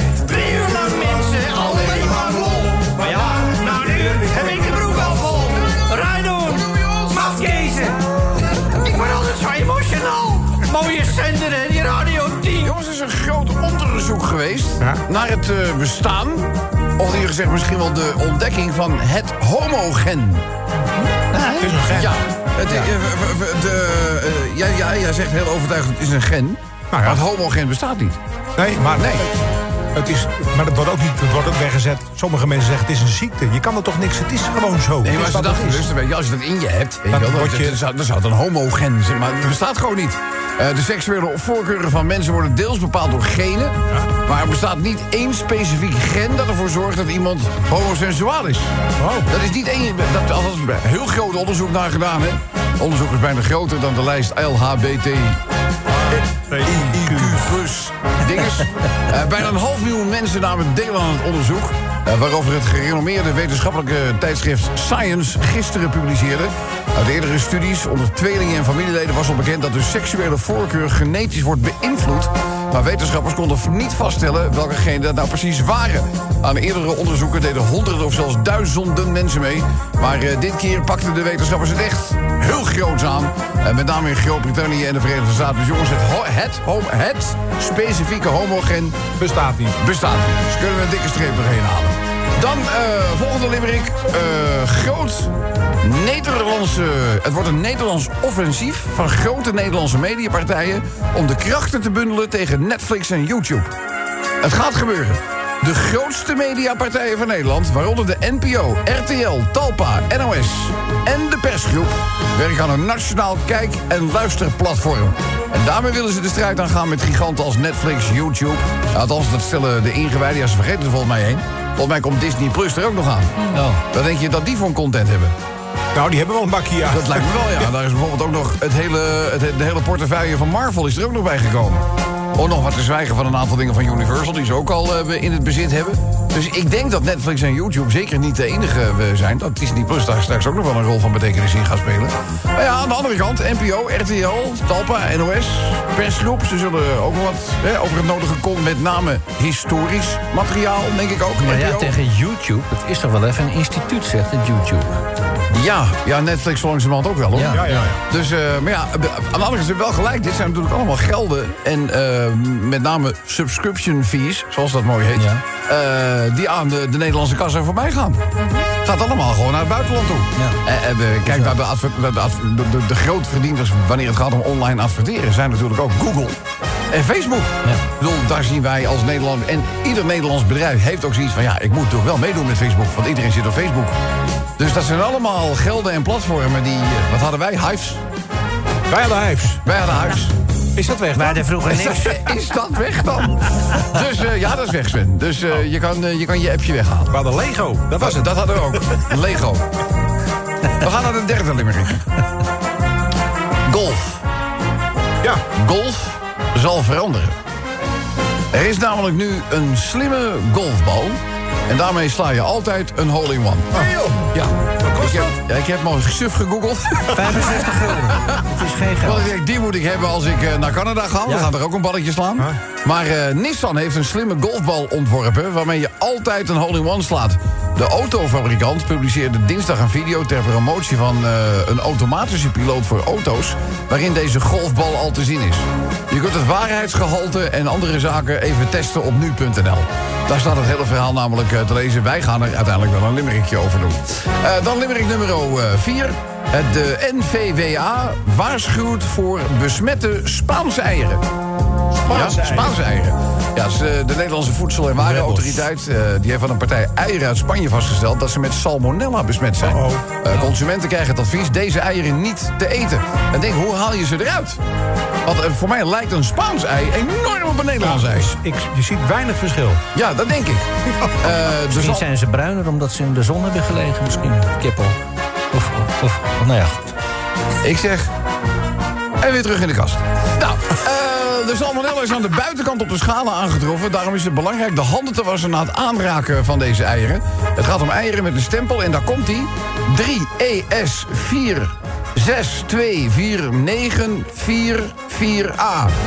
Speaker 3: Naar het eh, bestaan... of hier gezegd misschien wel de ontdekking van het homogen.
Speaker 5: Het is een gen.
Speaker 3: Ja, het, eh, de, eh, ja, ja, jij zegt heel overtuigend, het is een gen.
Speaker 5: Nou ja.
Speaker 3: Maar het homogen bestaat niet.
Speaker 5: Nee, maar,
Speaker 3: Nee.
Speaker 5: Het is, maar het wordt, ook niet, het wordt ook weggezet. Sommige mensen zeggen het is een ziekte. Je kan er toch niks, het is gewoon zo.
Speaker 3: Nee, maar ze dachten dus, je, als je dat in je hebt, weet
Speaker 5: Dan
Speaker 3: je dan,
Speaker 5: je-
Speaker 3: dan zou, dan zou het een homogen zijn, maar het bestaat gewoon niet. Eh, de seksuele voorkeuren van mensen worden deels bepaald door genen, maar er bestaat niet één specifiek gen dat ervoor zorgt dat iemand homosensuaal is.
Speaker 5: Oh.
Speaker 3: Dat is niet één, dat, er is heel groot onderzoek naar gedaan, hè. Onderzoek is bijna groter dan de lijst LHBT. IQ plus dinges. Eh, bijna een half miljoen mensen namen deel aan het onderzoek. Eh, waarover het gerenommeerde wetenschappelijke tijdschrift Science gisteren publiceerde. Uit eerdere studies onder tweelingen en familieleden was al bekend dat de seksuele voorkeur genetisch wordt beïnvloed. Maar wetenschappers konden niet vaststellen welke genen dat nou precies waren. Aan eerdere onderzoeken deden honderden of zelfs duizenden mensen mee. Maar eh, dit keer pakten de wetenschappers het echt heel groots aan. Eh, met name in Groot-Brittannië en de Verenigde Staten. Dus jongens, het, ho- het, het specifieke homogen
Speaker 5: Bestaat niet.
Speaker 3: bestaat niet. Dus kunnen we een dikke streep erheen halen. Dan eh, volgende limerick. Eh, groot Nederlandse... Het wordt een Nederlands offensief van grote Nederlandse mediapartijen... om de krachten te bundelen tegen Netflix en YouTube. Het gaat gebeuren. De grootste mediapartijen van Nederland, waaronder de NPO, RTL, Talpa, NOS en de persgroep, werken aan een nationaal kijk- en luisterplatform. En daarmee willen ze de strijd aangaan met giganten als Netflix, YouTube. Althans, dat stellen de ingewijden, ja, ze vergeten er volgens mij heen. Volgens mij komt Disney Plus er ook nog aan.
Speaker 4: Oh.
Speaker 3: Dan denk je dat die voor een content hebben.
Speaker 5: Nou, die hebben wel een bakje, ja.
Speaker 3: Dat lijkt me wel, ja. Daar is bijvoorbeeld ook nog het hele, het, de hele portefeuille van Marvel is er ook nog bij gekomen. Om nog wat te zwijgen van een aantal dingen van Universal... die ze ook al eh, in het bezit hebben. Dus ik denk dat Netflix en YouTube zeker niet de enige eh, zijn. Dat Disney Plus daar straks ook nog wel een rol van betekenis in gaat spelen. Maar ja, aan de andere kant, NPO, RTL, Talpa, NOS, persgroep. Ze zullen ook nog wat hè, over het nodige kon, met name historisch materiaal, denk ik ook.
Speaker 4: Maar ja, tegen YouTube, het is toch wel even een instituut, zegt het YouTube.
Speaker 3: Ja, ja, Netflix zo langzamerhand ook wel, hoor.
Speaker 4: Ja.
Speaker 5: Ja, ja.
Speaker 3: Dus, eh, maar ja, aan de andere kant is het wel gelijk. Dit zijn natuurlijk allemaal gelden. En eh, met name subscription fees, zoals dat mooi heet.
Speaker 4: Ja.
Speaker 3: eh, die aan de, de Nederlandse kassa voorbij gaan. Gaat allemaal gewoon naar het buitenland toe.
Speaker 4: Ja.
Speaker 3: En, en, kijk, de, adver- de, de, de grootverdieners wanneer het gaat om online adverteren... zijn natuurlijk ook Google en Facebook.
Speaker 4: Ja.
Speaker 3: Ik bedoel, daar zien wij als Nederland... en ieder Nederlands bedrijf heeft ook zoiets van... ja, ik moet toch wel meedoen met Facebook, want iedereen zit op Facebook. Dus dat zijn allemaal gelden en platformen die... eh, wat hadden wij? Hives?
Speaker 5: Wij hadden Hives.
Speaker 3: Wij hadden Hives.
Speaker 5: Is dat weg?
Speaker 4: Wij
Speaker 5: dan?
Speaker 4: hadden vroeger
Speaker 3: Is
Speaker 4: niks.
Speaker 3: dat, is dat weg dan? Dus eh, ja, dat is weg, Sven. Dus eh, je, kan, je kan je appje weghalen.
Speaker 5: We hadden Lego. Dat was het.
Speaker 3: Dat hadden we ook. Lego. We gaan naar de derde limerick. Golf.
Speaker 5: Ja.
Speaker 3: Golf zal veranderen. Er is namelijk nu een slimme golfbal. En daarmee sla je altijd een hole-in-one. Ja. Ik heb, ja, ik heb maar suf gegoogeld.
Speaker 4: 65 gulden. Het is geen
Speaker 3: Want
Speaker 4: geld.
Speaker 3: ik denk, die moet ik hebben als ik eh, naar Canada ga. We gaan er ook een balletje slaan. Maar eh, Nissan heeft een slimme golfbal ontworpen... waarmee je altijd een hole-in-one slaat. De autofabrikant publiceerde dinsdag een video... ter promotie van eh, een automatische piloot voor auto's... waarin deze golfbal al te zien is. Je kunt het waarheidsgehalte en andere zaken even testen op nu.nl. Daar staat het hele verhaal namelijk eh, te lezen. Wij gaan er uiteindelijk wel een limerickje over doen. Eh, dan limerick nummer 4. Het de NVWA waarschuwt voor besmette Spaanse eieren.
Speaker 5: Spaanse
Speaker 3: ja,
Speaker 5: eieren.
Speaker 3: Spaanse eieren. Ja, dus, eh, de Nederlandse Voedsel- en Warenautoriteit... eh, die heeft van een partij eieren uit Spanje vastgesteld... dat ze met salmonella besmet zijn.
Speaker 5: Oh.
Speaker 3: Eh, consumenten krijgen het advies deze eieren niet te eten. En denk, hoe haal je ze eruit? Want eh, voor mij lijkt een Spaans ei enorm op een Nederlands ei.
Speaker 5: Ik, je ziet weinig verschil.
Speaker 3: Ja, dat denk ik. Eh, dus
Speaker 4: Misschien zijn ze bruiner omdat ze in de zon hebben gelegen. Misschien kippel. Of, of, of nou ja, goed.
Speaker 3: Ik zeg. En weer terug in de kast. Nou, eh, de salmonella is aan de buitenkant op de schalen aangetroffen. Daarom is het belangrijk de handen te wassen na het aanraken van deze eieren. Het gaat om eieren met een stempel en daar komt die. 3ES4 624944A.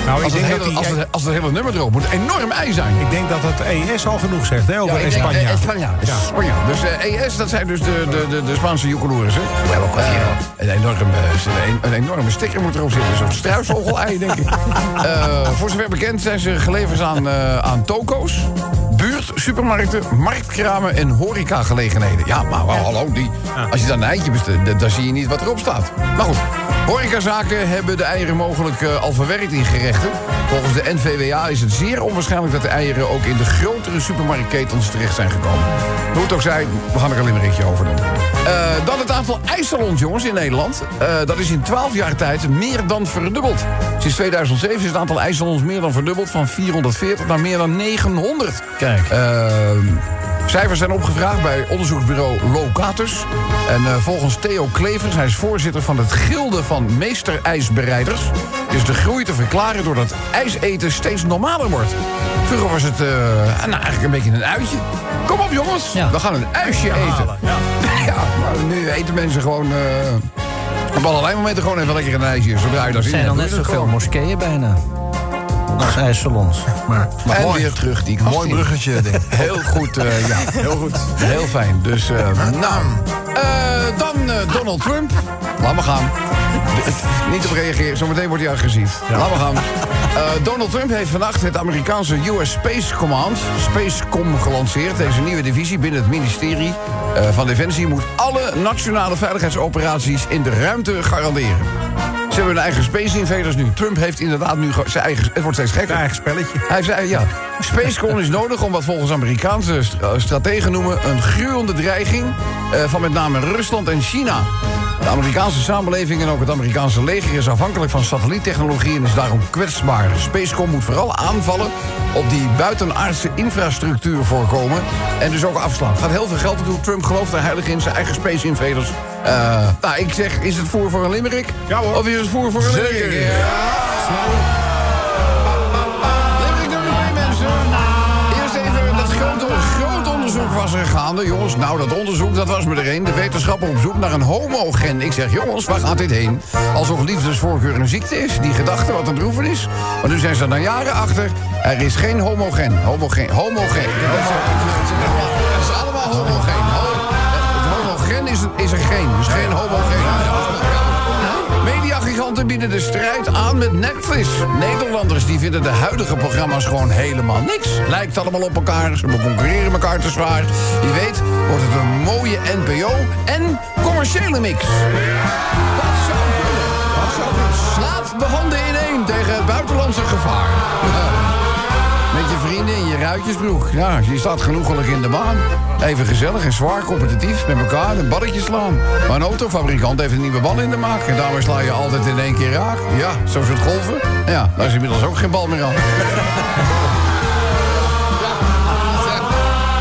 Speaker 5: Nou,
Speaker 3: als, ik
Speaker 5: denk
Speaker 3: hele, als, het, als het hele nummer erop moet, enorm ei zijn.
Speaker 5: Ik denk dat dat ES al genoeg zegt, hè, over
Speaker 3: ja,
Speaker 5: Spanje.
Speaker 3: Oh ja. Dus eh, ES, dat zijn dus de, de, de, de Spaanse ook hè? Uh, eh, een, enorme, eh, een, een, enorme sticker moet erop zitten. Zo'n struisvogel-ei, denk ik. Voor zover bekend zijn ze geleverd aan, aan toko's buurt, supermarkten, marktkramen en horecagelegenheden. Ja, maar wel, hallo, die, als je dan een eitje bestelt, dan- zie je niet wat erop staat. Maar goed, horecazaken hebben de eieren mogelijk eh, al verwerkt in gerechten. Volgens de NVWA is het zeer onwaarschijnlijk dat de eieren ook in de grotere supermarktketens terecht zijn gekomen. Hoe het ook zij, we gaan er een limerickje over doen. Eh, dan het aantal ijssalons, jongens, in Nederland. Eh, dat is in 12 jaar tijd meer dan verdubbeld. Sinds 2007 is het aantal ijssalons meer dan verdubbeld... van 440 naar meer dan 900.
Speaker 4: Kijk.
Speaker 3: Ehm, cijfers zijn opgevraagd bij onderzoeksbureau Locatus. En eh, volgens Theo Klevers, hij is voorzitter van het Gilde van Meesterijsbereiders... is de groei te verklaren doordat ijseten steeds normaler wordt. Vroeger was het eh, nou, eigenlijk een beetje een uitje. Kom op jongens,
Speaker 4: Ja.
Speaker 3: we gaan een ijsje eten. Ja, maar nu eten mensen gewoon... eh, op allerlei momenten gewoon even lekker een ijsje. Zodra je daar
Speaker 4: Er
Speaker 3: zin
Speaker 4: zijn al net zoveel moskeeën bijna. Als ijssalons. Maar.
Speaker 3: En
Speaker 6: Mooi.
Speaker 3: weer terug die
Speaker 6: Mooi bruggetje, denk.
Speaker 3: Heel goed, eh, ja. Heel goed. Heel fijn. Dus, nou. Eh, dan Donald Trump. Laat maar gaan. Niet op reageren, zometeen wordt hij agressief. Laat maar gaan. Donald Trump heeft vannacht het Amerikaanse US Space Command, Spacecom, gelanceerd. Deze nieuwe divisie binnen het ministerie van Defensie moet alle nationale veiligheidsoperaties in de ruimte garanderen. Hebben een eigen Space Invaders nu. Trump heeft inderdaad nu zijn eigen... Het wordt steeds gekker.
Speaker 5: Een eigen spelletje.
Speaker 3: Hij zei, ja, Spacecon is nodig om wat volgens Amerikaanse st- strategen noemen... een gruwende dreiging eh, van met name Rusland en China. De Amerikaanse samenleving en ook het Amerikaanse leger is afhankelijk van satelliettechnologie... en is daarom kwetsbaar. Spacecom moet vooral aanvallen op die buitenaardse infrastructuur voorkomen... en dus ook afslaan. Gaat heel veel geld naartoe. Trump gelooft er heilig in, zijn eigen Space Invaders. Eh, nou, ik zeg, is het voer voor een limerick?
Speaker 5: Ja, hoor.
Speaker 3: Of is het voer voor een limerick? Limerick was er gaande, jongens. Nou, dat onderzoek, dat was me er een. De wetenschapper op zoek naar een homogen. Ik zeg, jongens, waar gaat dit heen? Alsof liefdesvoorkeur een ziekte is. Die gedachte, wat een droeven is. Maar nu zijn ze er jaren achter. Er is geen homogen. Homogen. Homogen. Dat is, allemaal homogeen. Ho- Het homogen is, een- is een geen, dus geen homogeen. Mediagiganten bieden de strijd aan met Netflix. Nederlanders die vinden de huidige programma's gewoon helemaal niks. Lijkt allemaal op elkaar, ze concurreren elkaar te zwaar. Wie weet wordt het een mooie NPO en commerciële mix. Dat zou kunnen. Dat zou kunnen. Slaat de handen ineen tegen het buitenlandse gevaar. Ja. Vrienden in je ruitjesbroek. Ja, je staat genoegelijk in de baan. Even gezellig en zwaar competitief met elkaar een balletje slaan. Maar een autofabrikant heeft een nieuwe bal in de maak. En daarmee sla je altijd in één keer raak. Ja, zo is het golven. Ja, daar is inmiddels ook geen bal meer aan.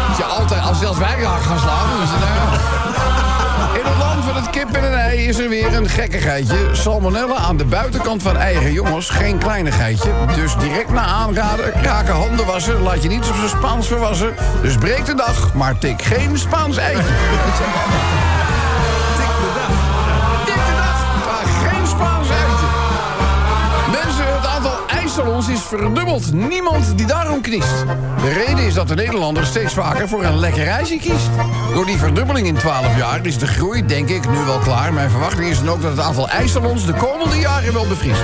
Speaker 3: Als, je altijd, als zelfs wij raak gaan slaan, dan is het nou ja. Het kip en een ei is er weer een gekkigheidje. Salmonella aan de buitenkant van eigen jongens, geen kleinigheidje. Dus direct na aanraden, raken handen wassen. Laat je niets op zijn Spaans verwassen. Dus breek de dag, maar tik geen Spaans eitje. IJssalons is verdubbeld. Niemand die daarom kiest. De reden is dat de Nederlander steeds vaker voor een lekker ijsje kiest. Door die verdubbeling in 12 jaar is de groei, denk ik, nu wel klaar. Mijn verwachting is dan ook dat het aantal ijssalons de komende jaren wel bevriest.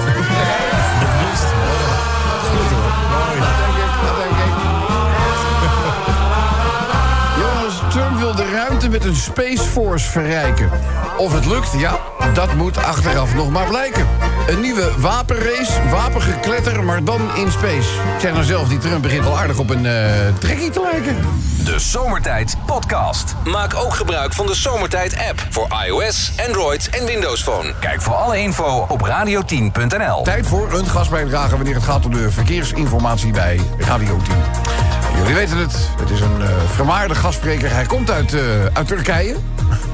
Speaker 3: Ruimte met een Space Force verrijken. Of het lukt, ja, dat moet achteraf nog maar blijken. Een nieuwe wapenrace, wapengekletter, maar dan in space. Ik zeg nou zelf, die Trump begint al aardig op een eh trekkie te lijken.
Speaker 1: De Zomertijd Podcast. Maak ook gebruik van de Zomertijd app voor iOS, Android en Windows Phone. Kijk voor alle info op radio10.nl.
Speaker 3: Tijd voor een gastbijdrage wanneer het gaat om de verkeersinformatie bij Radio 10. Jullie weten het, het is een eh vermaarde gastspreker. Hij komt uit, eh, uit Turkije.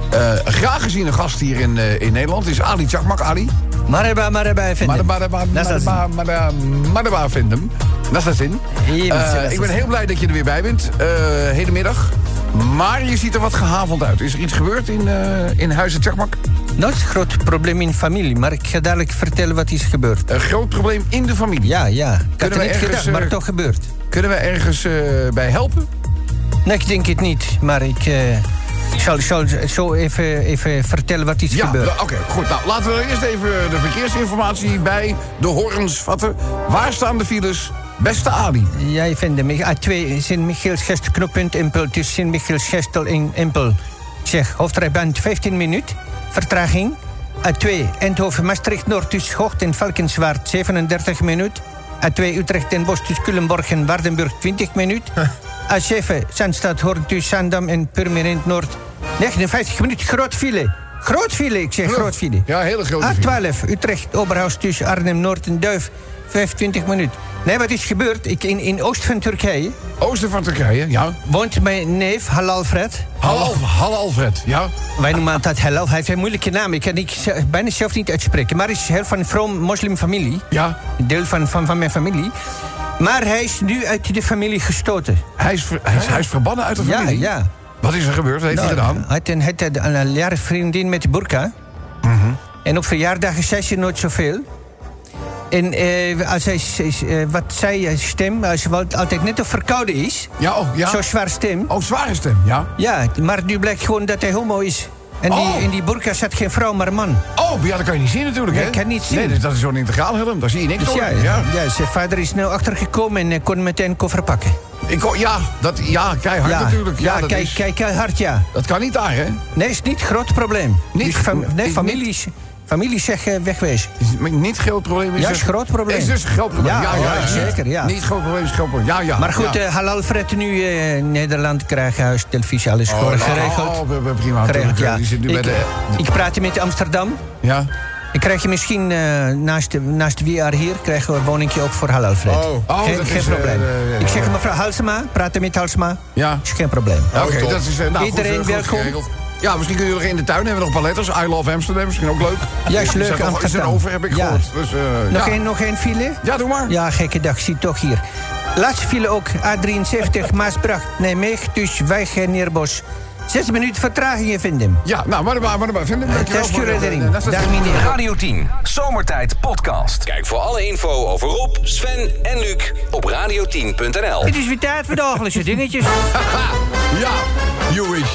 Speaker 3: Eh, graag geziene gast hier in, in Nederland is Ali Chakmak. Ali.
Speaker 4: Maraba, maraba, efendim.
Speaker 3: Madaba vindt Dat
Speaker 4: nasılsın?
Speaker 3: ik ben heel blij dat je er weer bij bent. eh hedenmiddag. Maar je ziet er wat gehavend uit. Is er iets gebeurd in, in Huizen Chakmak?
Speaker 4: Dat is een groot probleem in familie, maar ik ga dadelijk vertellen wat is gebeurd.
Speaker 3: Een groot probleem in de familie.
Speaker 4: Ja, ja. Ik had
Speaker 3: Kunnen
Speaker 4: het niet
Speaker 3: ergens,
Speaker 4: gedacht, maar toch gebeurd.
Speaker 3: Kunnen we ergens eh, bij helpen?
Speaker 4: Nee, ik denk het niet, maar ik, eh, ik zal, zal zo even, even vertellen wat is
Speaker 3: Ja,
Speaker 4: gebeurd.
Speaker 3: nou, oké, goed. Nou, laten we eerst even de verkeersinformatie bij de horens vatten. Waar staan de files? Beste Ali.
Speaker 4: Jij vindt me A2 Sint-Michiels-Gestel knooppunt Impel tussen Sint-Michiels-Gestel en Impel. Zeg, hoofdrijbaan 15 minuut. Vertraging. A2 Eindhoven-Maastricht Noord tussen Hocht en Valkenswaard 37 minuut. A2 Utrecht en Bos tussen Culemborg en Waardenburg 20 minuut. A7 Zandstad Hoorn tussen Zandam en Purmerend Noord 59 minuut. Groot file. Groot file, ik zeg groot file.
Speaker 3: Ja, hele grote file.
Speaker 4: A12 Utrecht Oberhaus tussen Arnhem Noord en Duif 25 minuten. Nee, wat is gebeurd? Ik, in, in oost van Turkije
Speaker 3: Oosten van Turkije, ja.
Speaker 4: woont mijn neef Halal Fred.
Speaker 3: Halal, Halal Alfred, ja.
Speaker 4: Wij noemen dat Halal. Hij heeft een moeilijke naam. Ik kan ik bijna zelf niet uitspreken. Maar hij is heel van een vroom moslimfamilie.
Speaker 3: Ja,
Speaker 4: Deel van, van, van mijn familie. Maar hij is nu uit de familie gestoten.
Speaker 3: hij is, ver- hij is, hij is verbannen uit de
Speaker 4: Ja,
Speaker 3: familie.
Speaker 4: ja.
Speaker 3: Wat is er gebeurd? Wat heeft hij
Speaker 4: Nou,
Speaker 3: gedaan?
Speaker 4: Hij had een, hij had een, een jaren vriendin met de burka.
Speaker 3: Mhm.
Speaker 4: En op verjaardagen zei ze nooit zoveel. En eh, als hij, eh, wat zij eh, stem, als altijd net of verkouden is,
Speaker 3: Ja, oh, ja.
Speaker 4: zo zwaar stem.
Speaker 3: Oh, zware stem, ja.
Speaker 4: Ja, maar nu blijkt gewoon dat hij homo is. En
Speaker 3: Oh.
Speaker 4: die, in die burka zat geen vrouw, maar een man.
Speaker 3: Oh, ja, dat kan je niet zien natuurlijk, hè?
Speaker 4: ik kan niet zien.
Speaker 3: Nee, dat is zo'n integraal helm. Daar zie je niks
Speaker 4: Dus ja,
Speaker 3: ja.
Speaker 4: ja. zijn vader is snel achtergekomen en eh, kon meteen koffer pakken.
Speaker 3: Ik, ja, dat, ja, keihard
Speaker 4: ja,
Speaker 3: natuurlijk. Ja,
Speaker 4: ja
Speaker 3: dat,
Speaker 4: kijk,
Speaker 3: is,
Speaker 4: kijk, kijk, hard ja.
Speaker 3: dat kan niet daar, hè?
Speaker 4: Nee, is niet groot probleem.
Speaker 3: Niet-
Speaker 4: Dus fam- nee,
Speaker 3: niet-
Speaker 4: familie, eh, wegwezen.
Speaker 3: Niet groot probleem. Is
Speaker 4: Ja,
Speaker 3: het-
Speaker 4: is een groot probleem.
Speaker 3: Is dus een groot probleem.
Speaker 4: Ja,
Speaker 3: Ja, ja,
Speaker 4: ja, zeker, ja.
Speaker 3: Niet groot probleem, is een groot probleem. Ja, ja.
Speaker 4: Maar goed,
Speaker 3: ja.
Speaker 4: eh, Halal Fred nu eh, Nederland krijgen huis, televisie, alles
Speaker 3: Oh,
Speaker 4: geregeld.
Speaker 3: oh, prima, prima.
Speaker 4: geregeld ja. Ik,
Speaker 3: de...
Speaker 4: ik praatte met Amsterdam.
Speaker 3: Ja?
Speaker 4: Ik krijg je misschien eh, naast, de, naast VR hier krijgen we een woningje ook voor Halal Fred.
Speaker 3: Oh. Oh,
Speaker 4: geen,
Speaker 3: dat
Speaker 4: geen
Speaker 3: is,
Speaker 4: probleem. ik zeg mevrouw Halsema, praten met Halsema.
Speaker 3: Ja.
Speaker 4: Is geen probleem.
Speaker 3: Oké, dat is... eh, nou,
Speaker 4: Iedereen
Speaker 3: goed, goed
Speaker 4: welkom.
Speaker 3: geregeld. Ja, misschien kunnen jullie nog in de tuin hebben we nog paletters. I love Amsterdam, misschien ook leuk.
Speaker 4: Ja, is leuk,
Speaker 3: nog- Is er over, heb ik
Speaker 4: Ja.
Speaker 3: gehoord. Dus, eh,
Speaker 4: Nog
Speaker 3: ja.
Speaker 4: één nog één file?
Speaker 3: Ja, doe maar.
Speaker 4: Ja, gekke dag, zie toch hier. Laatste file ook A73 Maasbracht Nijmegen, dus Wijge Neerbos. Zes minuten vertraging, je vindt hem.
Speaker 3: Ja, nou, maar maar, maar, maar vind hem. dankjewel voor de-
Speaker 4: meneer.
Speaker 1: Radio 10, Zomertijd Podcast. Kijk voor alle info over Rob, Sven en Luc op radio10.nl.
Speaker 4: Het is weer tijd voor dagelijkse dingetjes.
Speaker 3: Ja, you wish.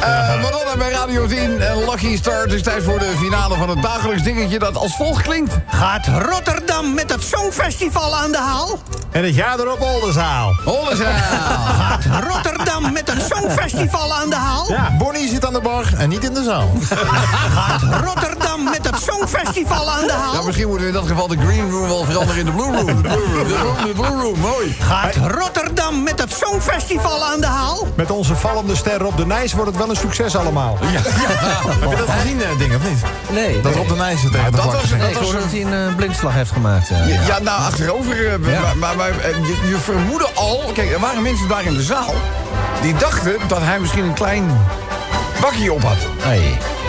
Speaker 3: Eh, Madonna bij Radio 10 en Lucky Star. Het is tijd voor de finale van het dagelijks dingetje dat als volgt klinkt.
Speaker 4: Gaat Rotterdam met het Songfestival aan de haal?
Speaker 5: En het jaar erop Oldenzaal.
Speaker 3: Oldenzaal.
Speaker 4: Gaat Rotterdam met het Songfestival aan de haal?
Speaker 6: Bonnie zit aan de bar en niet in de zaal.
Speaker 4: Gaat Rotterdam met het Songfestival aan de
Speaker 3: Ja,
Speaker 4: haal?
Speaker 3: misschien moeten we in dat geval de green room wel veranderen in de blue room. De blue room, de blue, de blue room mooi.
Speaker 4: Gaat Rotterdam met het Songfestival aan de haal?
Speaker 5: Met onze vallende ster op de Nijs wordt het wel een succes allemaal.
Speaker 6: Heb je dat gezien, eh, ding, of niet?
Speaker 4: Nee.
Speaker 6: Dat Rob de Nijs het tegen de
Speaker 3: dat was-.
Speaker 4: Nee, ik hoorde dat hij een eh, blindslag heeft gemaakt. eh.
Speaker 3: Ja, ja, nou, achterover. Maar, maar, maar, je, je vermoedde al... Kijk, er waren mensen daar in de zaal... die dachten dat hij misschien een klein bakje op had.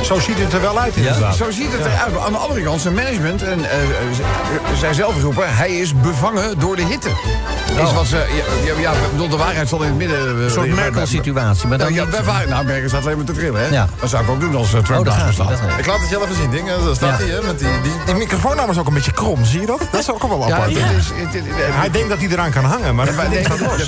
Speaker 5: Zo ziet het er wel uit inderdaad.
Speaker 3: Zo ziet het eruit. Aan de andere kant, zijn management en eh, eh, zij zelf roepen... hij is bevangen door de hitte. Is wat ze... Ja, ja, bedoel, de waarheid zal in het midden... eh,
Speaker 4: Een soort. Merkel-situatie, maar
Speaker 3: Nou,
Speaker 4: dan
Speaker 3: ja,
Speaker 4: niet...
Speaker 3: nou, Merkel staat alleen maar te trillen, hè?
Speaker 4: Ja.
Speaker 3: Dat zou ik ook doen als eh, Trump
Speaker 4: Oh, daar
Speaker 3: staat.
Speaker 4: dat-
Speaker 6: Ik laat het je wel even zien, ding. Daar staat
Speaker 4: Ja.
Speaker 6: hij, hè, met die, die, die is ook een beetje krom, zie je dat? Dat is ook wel
Speaker 3: Ja,
Speaker 6: apart.
Speaker 5: Hij denkt dat hij eraan kan hangen, maar dat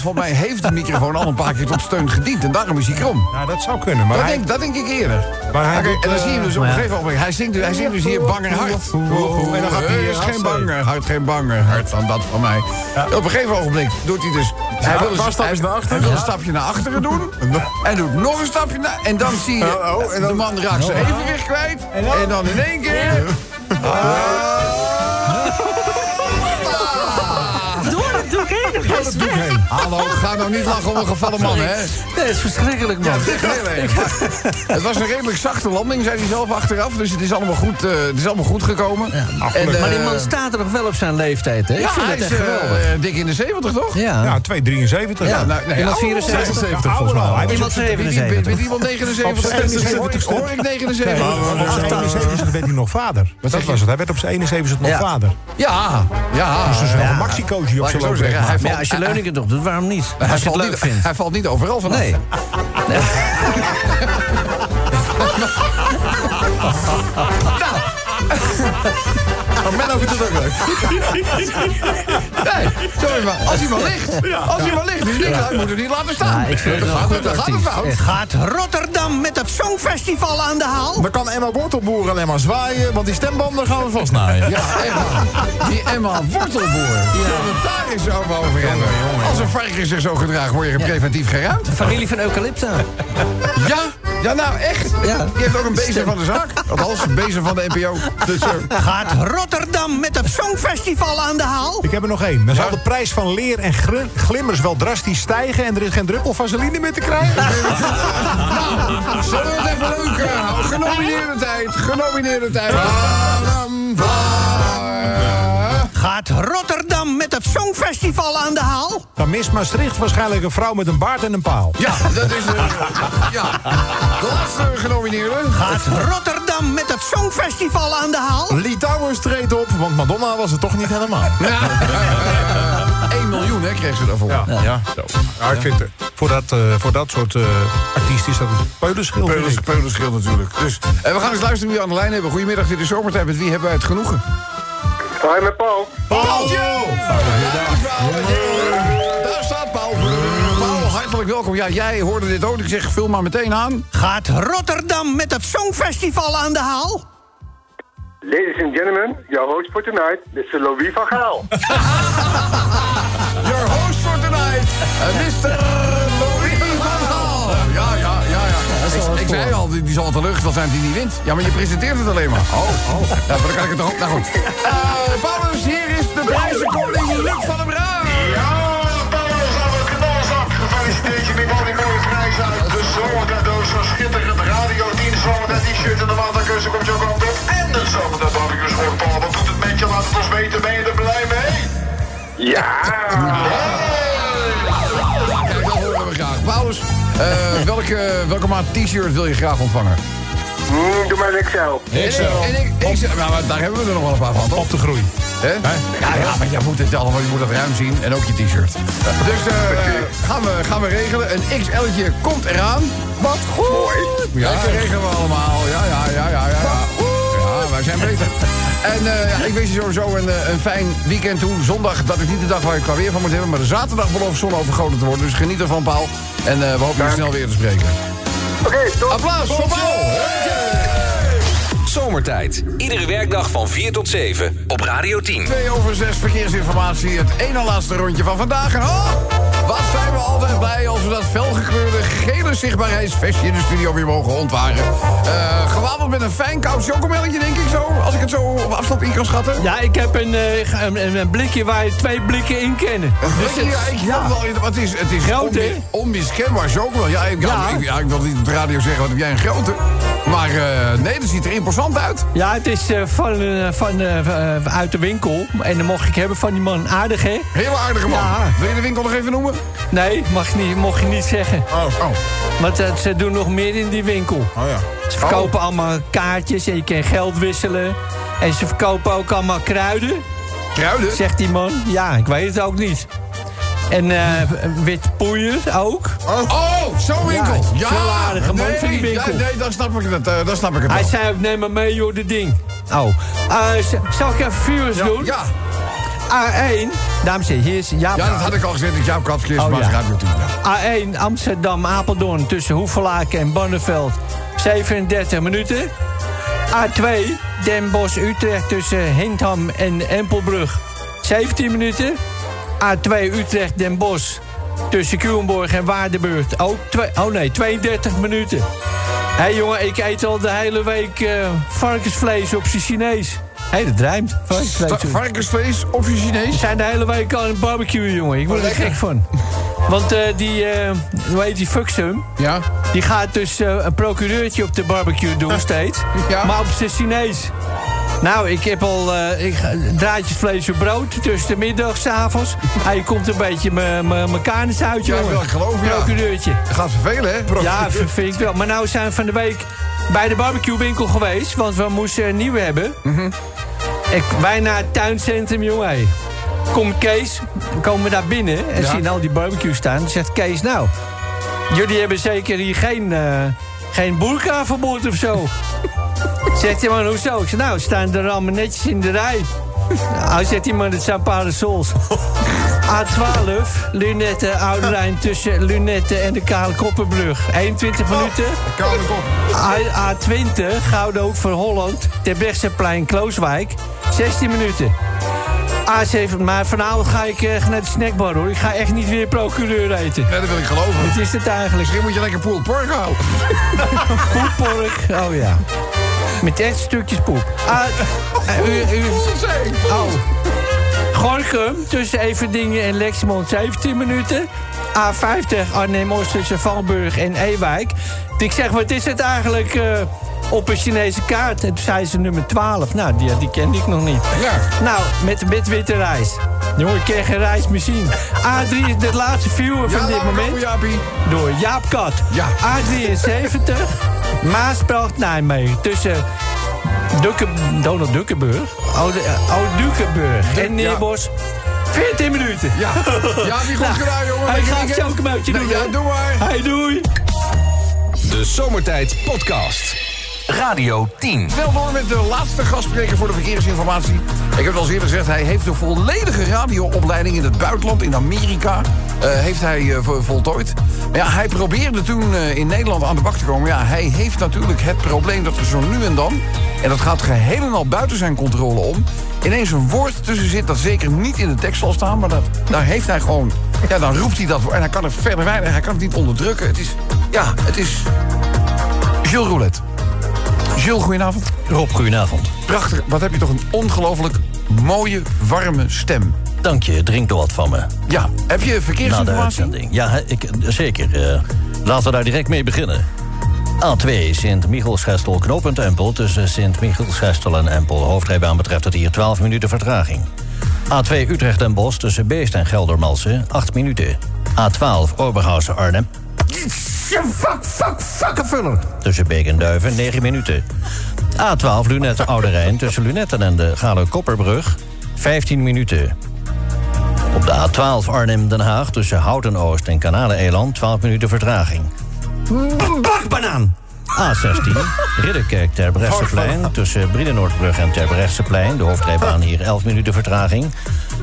Speaker 3: volgens mij heeft de microfoon al een paar keer tot steun gediend. En daarom is hij krom.
Speaker 5: Ja, dat zou kunnen, maar
Speaker 3: Dat
Speaker 5: hij...
Speaker 3: denk, dat denk ik eerder.
Speaker 5: Maar hij
Speaker 3: en dan zie je hem dus op een gegeven moment. Hij zingt, hij zingt dus hier banger hart.
Speaker 5: En dan gaat hij,
Speaker 3: Er is
Speaker 5: eh,
Speaker 3: geen banger hart, geen banger hart dan dat van mij. Op een gegeven ogenblik doet hij dus... Hij wil,
Speaker 6: een stapjes naar achteren.
Speaker 3: hij wil een stapje naar achteren doen. En doet nog een stapje naar... En dan zie je...
Speaker 6: Oh, oh, en dan-
Speaker 3: de man raakt zijn evenwicht kwijt. En dan in één keer...
Speaker 7: Door doek heen.
Speaker 3: Hallo, ga nou niet lachen om een gevallen man, hè?
Speaker 4: Nee, het is verschrikkelijk, man.
Speaker 3: Het is heel erg. Maar Het was een redelijk zachte landing, zei hij zelf achteraf. Dus het is allemaal goed, eh, het is allemaal goed gekomen. En, eh,
Speaker 4: Maar die man staat er nog wel op zijn leeftijd, hè? Ik
Speaker 3: ja,
Speaker 4: vind
Speaker 3: hij
Speaker 4: het
Speaker 3: is
Speaker 4: echt
Speaker 3: eh,
Speaker 4: geweldig.
Speaker 3: eh, dik in de 70, toch?
Speaker 4: Ja.
Speaker 5: Ja, 273.
Speaker 4: Ja.
Speaker 3: nou, nee,
Speaker 4: Iemand
Speaker 3: oude
Speaker 4: 74.
Speaker 5: 76 volgens mij. Hij
Speaker 4: Iemand
Speaker 5: op-
Speaker 3: Weet, weet,
Speaker 4: 77.
Speaker 3: weet iemand 79?
Speaker 5: 71
Speaker 3: Hoor ik 79?
Speaker 5: Nee, op zijn 71 werd hij nog vader. Dat was het. Hij werd op zijn 71 nog
Speaker 4: Ja.
Speaker 5: vader.
Speaker 3: Ja, ja.
Speaker 5: Dus een
Speaker 3: ja.
Speaker 5: maxicootje op zijn
Speaker 3: hij valt,
Speaker 4: Ja, als je leuningen toch doet, waarom niet?
Speaker 3: hij,
Speaker 4: Als je het
Speaker 3: valt
Speaker 4: leuk
Speaker 3: niet,
Speaker 4: vindt.
Speaker 3: hij valt niet overal vanaf.
Speaker 4: Nee.
Speaker 6: Maar Menno vindt het ook leuk.
Speaker 3: Nee, sorry, maar als hij maar ligt. Als hij maar ligt, die ding, hij moet er niet laten staan.
Speaker 4: Ja, ik vind het
Speaker 3: Dan
Speaker 4: wel
Speaker 3: gaat het- het fout.
Speaker 4: Gaat Rotterdam met het Songfestival aan de haal?
Speaker 6: Dan kan Emma Wortelboer alleen maar zwaaien, want die stembanden gaan we vastnaaien.
Speaker 3: Ja, Emma. Die Emma Wortelboer. Ja. het daar eens over over hebben. Als een varken zich zo gedraagt, word je preventief geruimd.
Speaker 4: Familie van Eucalypta.
Speaker 3: Ja? Ja, nou echt.
Speaker 4: Ja.
Speaker 3: Die heeft ook een bezem van de zaak. Althans, een bezem van de NPO. Dus, eh,
Speaker 4: Gaat Rotterdam met het Songfestival aan de haal?
Speaker 5: Ik heb er nog één. Dan zal de prijs van leer en glimmers wel drastisch stijgen... en er is geen druppel vaseline meer te krijgen.
Speaker 3: zullen we het even leuk eh, houden? Genomineerde tijd. Genomineerde tijd.
Speaker 4: Gaat Rotterdam met het Songfestival aan de haal?
Speaker 5: Dan mist Maastricht waarschijnlijk een vrouw met een baard en een paal.
Speaker 3: Ja, dat is... eh, ja. De laatste genomineerde.
Speaker 4: Gaat Rotterdam met het Songfestival aan de haal?
Speaker 6: Lee Towers treedt op, want Madonna was het toch niet helemaal.
Speaker 3: Ja. 1 miljoen hè, kreeg ze daarvoor.
Speaker 6: Ja,
Speaker 5: Ja, ik vind het. Voor dat, eh, voor dat soort eh artiesten is dat een peulenschil. vind
Speaker 3: Peulens,
Speaker 5: ik.
Speaker 3: peulenschild natuurlijk. Dus, en we gaan eens luisteren wie we aan de lijn hebben. Goedemiddag, dit is Zomertijd. Met wie hebben wij het genoegen?
Speaker 9: Hoi, met Paul.
Speaker 3: Paaltje! Daar staat Paul. Paul, hartelijk welkom. Ja, jij hoorde dit ook. Ik zeg, vul maar meteen aan.
Speaker 4: Gaat Rotterdam met het Songfestival aan de haal?
Speaker 9: Ladies and gentlemen, your host for tonight, Mr. Louis van Gaal.
Speaker 3: Your host for tonight, Mr. Ik, ik zei al, die, die zal wel teleurgesteld zijn die niet wint. Ja, maar je presenteert het alleen maar. Oh, oh. Ja, maar dan kan ik het toch ook... Nou goed. Eh Paulus, hier is de prijzenkoning Luc van der Bruin.
Speaker 9: Ja, Paulus, alle knalzak. Gefeliciteerd je met al die mooie prijzen uit de zomercadeaus. Zo'n schitterend Radio 10 zomertijd t-shirt en de waterkeuze komt je ook op. En de zomertijd barbecue sport. Paul, wat doet het met je? Laat het ons weten. Ben je er blij mee? Ja.
Speaker 3: Kijk, dat eh, welke, welke maat t-shirt wil je graag ontvangen?
Speaker 9: Mm, doe maar een XL.
Speaker 3: En, en ik, ik, zeg- nou, maar daar hebben we er nog wel een paar van, toch?
Speaker 5: Op de groei.
Speaker 3: Hè? Ja, ja, maar je moet het allemaal, je moet het ruim zien. En ook je t-shirt. Dus eh, gaan, we, gaan we regelen. Een XL'tje komt eraan. Wat goed. Ja, dat regelen we allemaal. Ja, ja, ja, ja, ja. En ja, ik wens je sowieso een, eh, een fijn weekend toe. Zondag, dat is niet de dag waar je qua weer van moet hebben. Maar de zaterdag belooft zon overgoten te worden. Dus geniet ervan, Paul. En eh, we hopen je snel weer te spreken.
Speaker 9: Oké, tot.
Speaker 3: Applaus voor Paul.
Speaker 1: Zomertijd. Iedere werkdag van 4 tot 7 op Radio 10.
Speaker 3: 2 over 6 verkeersinformatie. Het ene laatste rondje van vandaag. En oh, wat zijn we altijd blij als we dat felgekleurde gele zichtbaarheidsvestje in de studio weer mogen ontwaren. Eh gewapend met een fijn koud chocomelletje, denk ik zo. Als ik het zo op afstand in kan schatten.
Speaker 4: Ja, ik heb een, eh, een, blikje waar je twee blikken in kennen.
Speaker 3: Dus
Speaker 4: het-
Speaker 3: ja, ik wel, het is, het is
Speaker 4: Groot,
Speaker 3: onmiskenbaar chocomel. Ja, ik, ja.
Speaker 4: Ja.
Speaker 3: Ik, ja, ik wil niet op de radio zeggen, wat heb jij een grote. Maar eh, nee, dat ziet er imposant uit.
Speaker 4: Ja, het is van, eh, van, uit de winkel. En dan mocht ik hebben van die man. Aardig, hè?
Speaker 3: Hele aardige man.
Speaker 4: Ja.
Speaker 3: Wil je de winkel nog even noemen?
Speaker 4: Nee, mag niet, mocht je niet zeggen.
Speaker 3: Oh, oh.
Speaker 4: Want ze doen nog meer in die winkel.
Speaker 3: Oh ja.
Speaker 4: Ze verkopen allemaal kaartjes en je kan geld wisselen. En ze verkopen ook allemaal kruiden,
Speaker 3: Kruiden?
Speaker 4: zegt die man. Ja, ik weet het ook niet. En eh wit poeier ook.
Speaker 3: Oh, oh zo'n winkel.
Speaker 4: Ja,
Speaker 3: Ja,
Speaker 4: veel aardige man
Speaker 3: nee,
Speaker 4: van die winkel.
Speaker 3: Ja, nee, dan snap ik het, dan snap ik het
Speaker 4: Hij
Speaker 3: wel.
Speaker 4: zei ook, neem maar mee joh, dit ding. Oh, Eh, zal ik even viewers doen?
Speaker 3: Ja,
Speaker 4: A1, dames en heren, hier is Jaap.
Speaker 3: ja, dat had ik al gezegd. Ik Jaap
Speaker 4: Oh, ja.
Speaker 3: Radio 10. Ja.
Speaker 4: A1 Amsterdam-Apeldoorn tussen Hoevelaken en Bonneveld 37 minuten. A2 Den Bosch-Utrecht tussen Hindham en Empelbrug 17 minuten. A2 Utrecht-Den Bosch tussen Culemborg en Waardenburg ook twee, oh nee, 32 minuten. Hé hey jongen, ik eet al de hele week eh, varkensvlees op zijn Chinees. Hé, hey, dat rijmt. Varkensvlees.
Speaker 3: Of je
Speaker 4: We
Speaker 3: Chinees?
Speaker 4: zijn de hele week aan het barbecue, jongen. Ik word er
Speaker 3: lekker.
Speaker 4: gek van. Want eh, die, eh, hoe heet die, Fuxum...
Speaker 3: Ja.
Speaker 4: die gaat dus eh, een procureurtje op de barbecue doen steeds.
Speaker 3: Ja.
Speaker 4: Maar op zijn Chinees. Nou, ik heb al ik, draadjes vlees op brood tussen de middag, s'avonds. Hij komt een beetje mijn karnes uit,
Speaker 3: Ja,
Speaker 4: jongen.
Speaker 3: wil ik geloven, ja.
Speaker 4: Procureurtje.
Speaker 3: Dat gaat vervelen, hè?
Speaker 4: Ja, vind ik wel. Maar nou zijn we van de week bij de barbecuewinkel geweest. Want we moesten een nieuwe hebben. Ik, wij naar het tuincentrum, jongen. hey. Komt Kees, komen we daar binnen en
Speaker 3: Ja.
Speaker 4: zien al die barbecue staan. Dan zegt Kees, nou, jullie hebben zeker hier geen, eh geen boerkaverbod of zo. zegt hij, man, hoezo? Ik zeg, nou, staan er allemaal netjes in de rij. Nou, zegt hij, man, het zijn parasols. A12, Lunette, Oude Rijn tussen Lunette en de Kale Koppenbrug. 21 minuten.
Speaker 3: Kop.
Speaker 4: A, A20, Gouden Hoek voor Holland, Terbrechtseplein, Klooswijk. 16 minuten. A7, maar vanavond ga ik eh, naar de snackbar hoor. Ik ga echt niet weer procureur eten.
Speaker 3: Nee, dat wil ik geloven.
Speaker 4: Wat is het eigenlijk?
Speaker 3: Misschien moet je lekker pulled pork houden.
Speaker 4: Poeppork. Oh ja. Met echt stukjes poep. A, eh, u, u, oh. Gorkum tussen Everdingen en Lexmond 17 minuten. A50 Arnhem-Oost tussen Valburg en Ewijk. Ik zeg, wat is het eigenlijk eh, op een Chinese kaart? En toen zei ze nummer 12. Nou, die, die kende ik nog niet.
Speaker 3: Ja.
Speaker 4: Nou, met, met witte rijst. Jongen, ik ken geen rijst meer zien. A3 is de laatste viewer
Speaker 3: Ja,
Speaker 4: van dit moment.
Speaker 3: komen.
Speaker 4: Door Jaap Kat.
Speaker 3: Ja.
Speaker 4: A73, Maasbracht, Nijmegen. Tussen Dukke, Donald Dukkenburg, Oude, uh, Oude Dukkenburg en Neerbos. 14 minuten.
Speaker 3: Ja, ja die goed
Speaker 4: Nou,
Speaker 3: gedaan, jongen.
Speaker 4: Hij gaat zo'n
Speaker 3: Nee,
Speaker 4: doen.
Speaker 3: Ja, doe maar.
Speaker 4: Hey, doei.
Speaker 1: De Zomertijd Podcast. Radio 10.
Speaker 3: Snel door met de laatste gastspreker voor de verkeersinformatie. Ik heb het al eerder gezegd, hij heeft een volledige radioopleiding in het buitenland, in Amerika. eh, heeft hij eh, vo- voltooid. Maar ja, hij probeerde toen eh, in Nederland aan de bak te komen. Ja, hij heeft natuurlijk het probleem dat er zo nu en dan... en dat gaat geheel en al buiten zijn controle om... ineens een woord tussen zit dat zeker niet in de tekst zal staan... maar dat, daar heeft hij gewoon... Ja, dan roept hij dat en hij kan er verder weinig... hij kan het niet onderdrukken. Het is... Ja, het is... Gilles Roulette. Gilles, goedenavond.
Speaker 10: Rob, goedenavond.
Speaker 3: Prachtig. Wat heb je toch een ongelooflijk mooie, warme stem.
Speaker 10: Dank je, drink door wat van me.
Speaker 3: Ja, heb je
Speaker 10: Na de
Speaker 3: verkeersinformatie?
Speaker 10: uitzending. Ja, ik, zeker. eh, laten we daar direct mee beginnen. A2 Sint-Michielsgestel knooppunt Empel... tussen Sint-Michielsgestel en Empel. Hoofdrijbaan betreft het hier 12 minuten vertraging. A2 Utrecht en Bos tussen Beest en Geldermalsen 8 minuten. A12 Oberhausen Arnhem.
Speaker 11: Fuck, fuck, fuckenvuller.
Speaker 4: Tussen Beek en Duiven 9 minuten. A12 Lunette Oude Rijn tussen Lunetten en de Gale Kopperbrug 15 minuten. Op de A12 Arnhem-Den Haag tussen Houten-Oost en Kanalen-Eland 12 minuten vertraging.
Speaker 11: Bakbanaan.
Speaker 4: A16 Ridderkerk Terbrechtseplein tussen Briedenoordbrug en Terbrechtseplein. De hoofdrijbaan hier 11 minuten vertraging.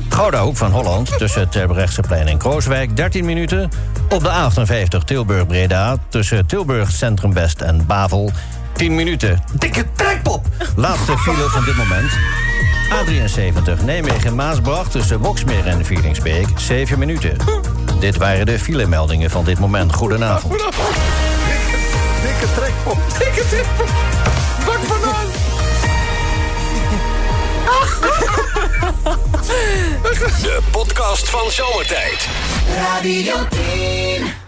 Speaker 4: Gouda Hoek van Holland tussen Terbrechtseplein en Krooswijk 13 minuten. Op de A58 Tilburg-Breda tussen Tilburg Centrum West en Bavel 10 minuten.
Speaker 11: Dikke trekpop.
Speaker 4: Laatste file van dit moment. A73 Nijmegen-Maasbracht tussen Boksmeer en Vielingsbeek 7 minuten. Dit waren de filemeldingen van dit moment. Goedenavond.
Speaker 3: Dikke trekpop. Dikke trekpop. Bakbanaan.
Speaker 1: De podcast van Zomertijd.
Speaker 12: Radio 10.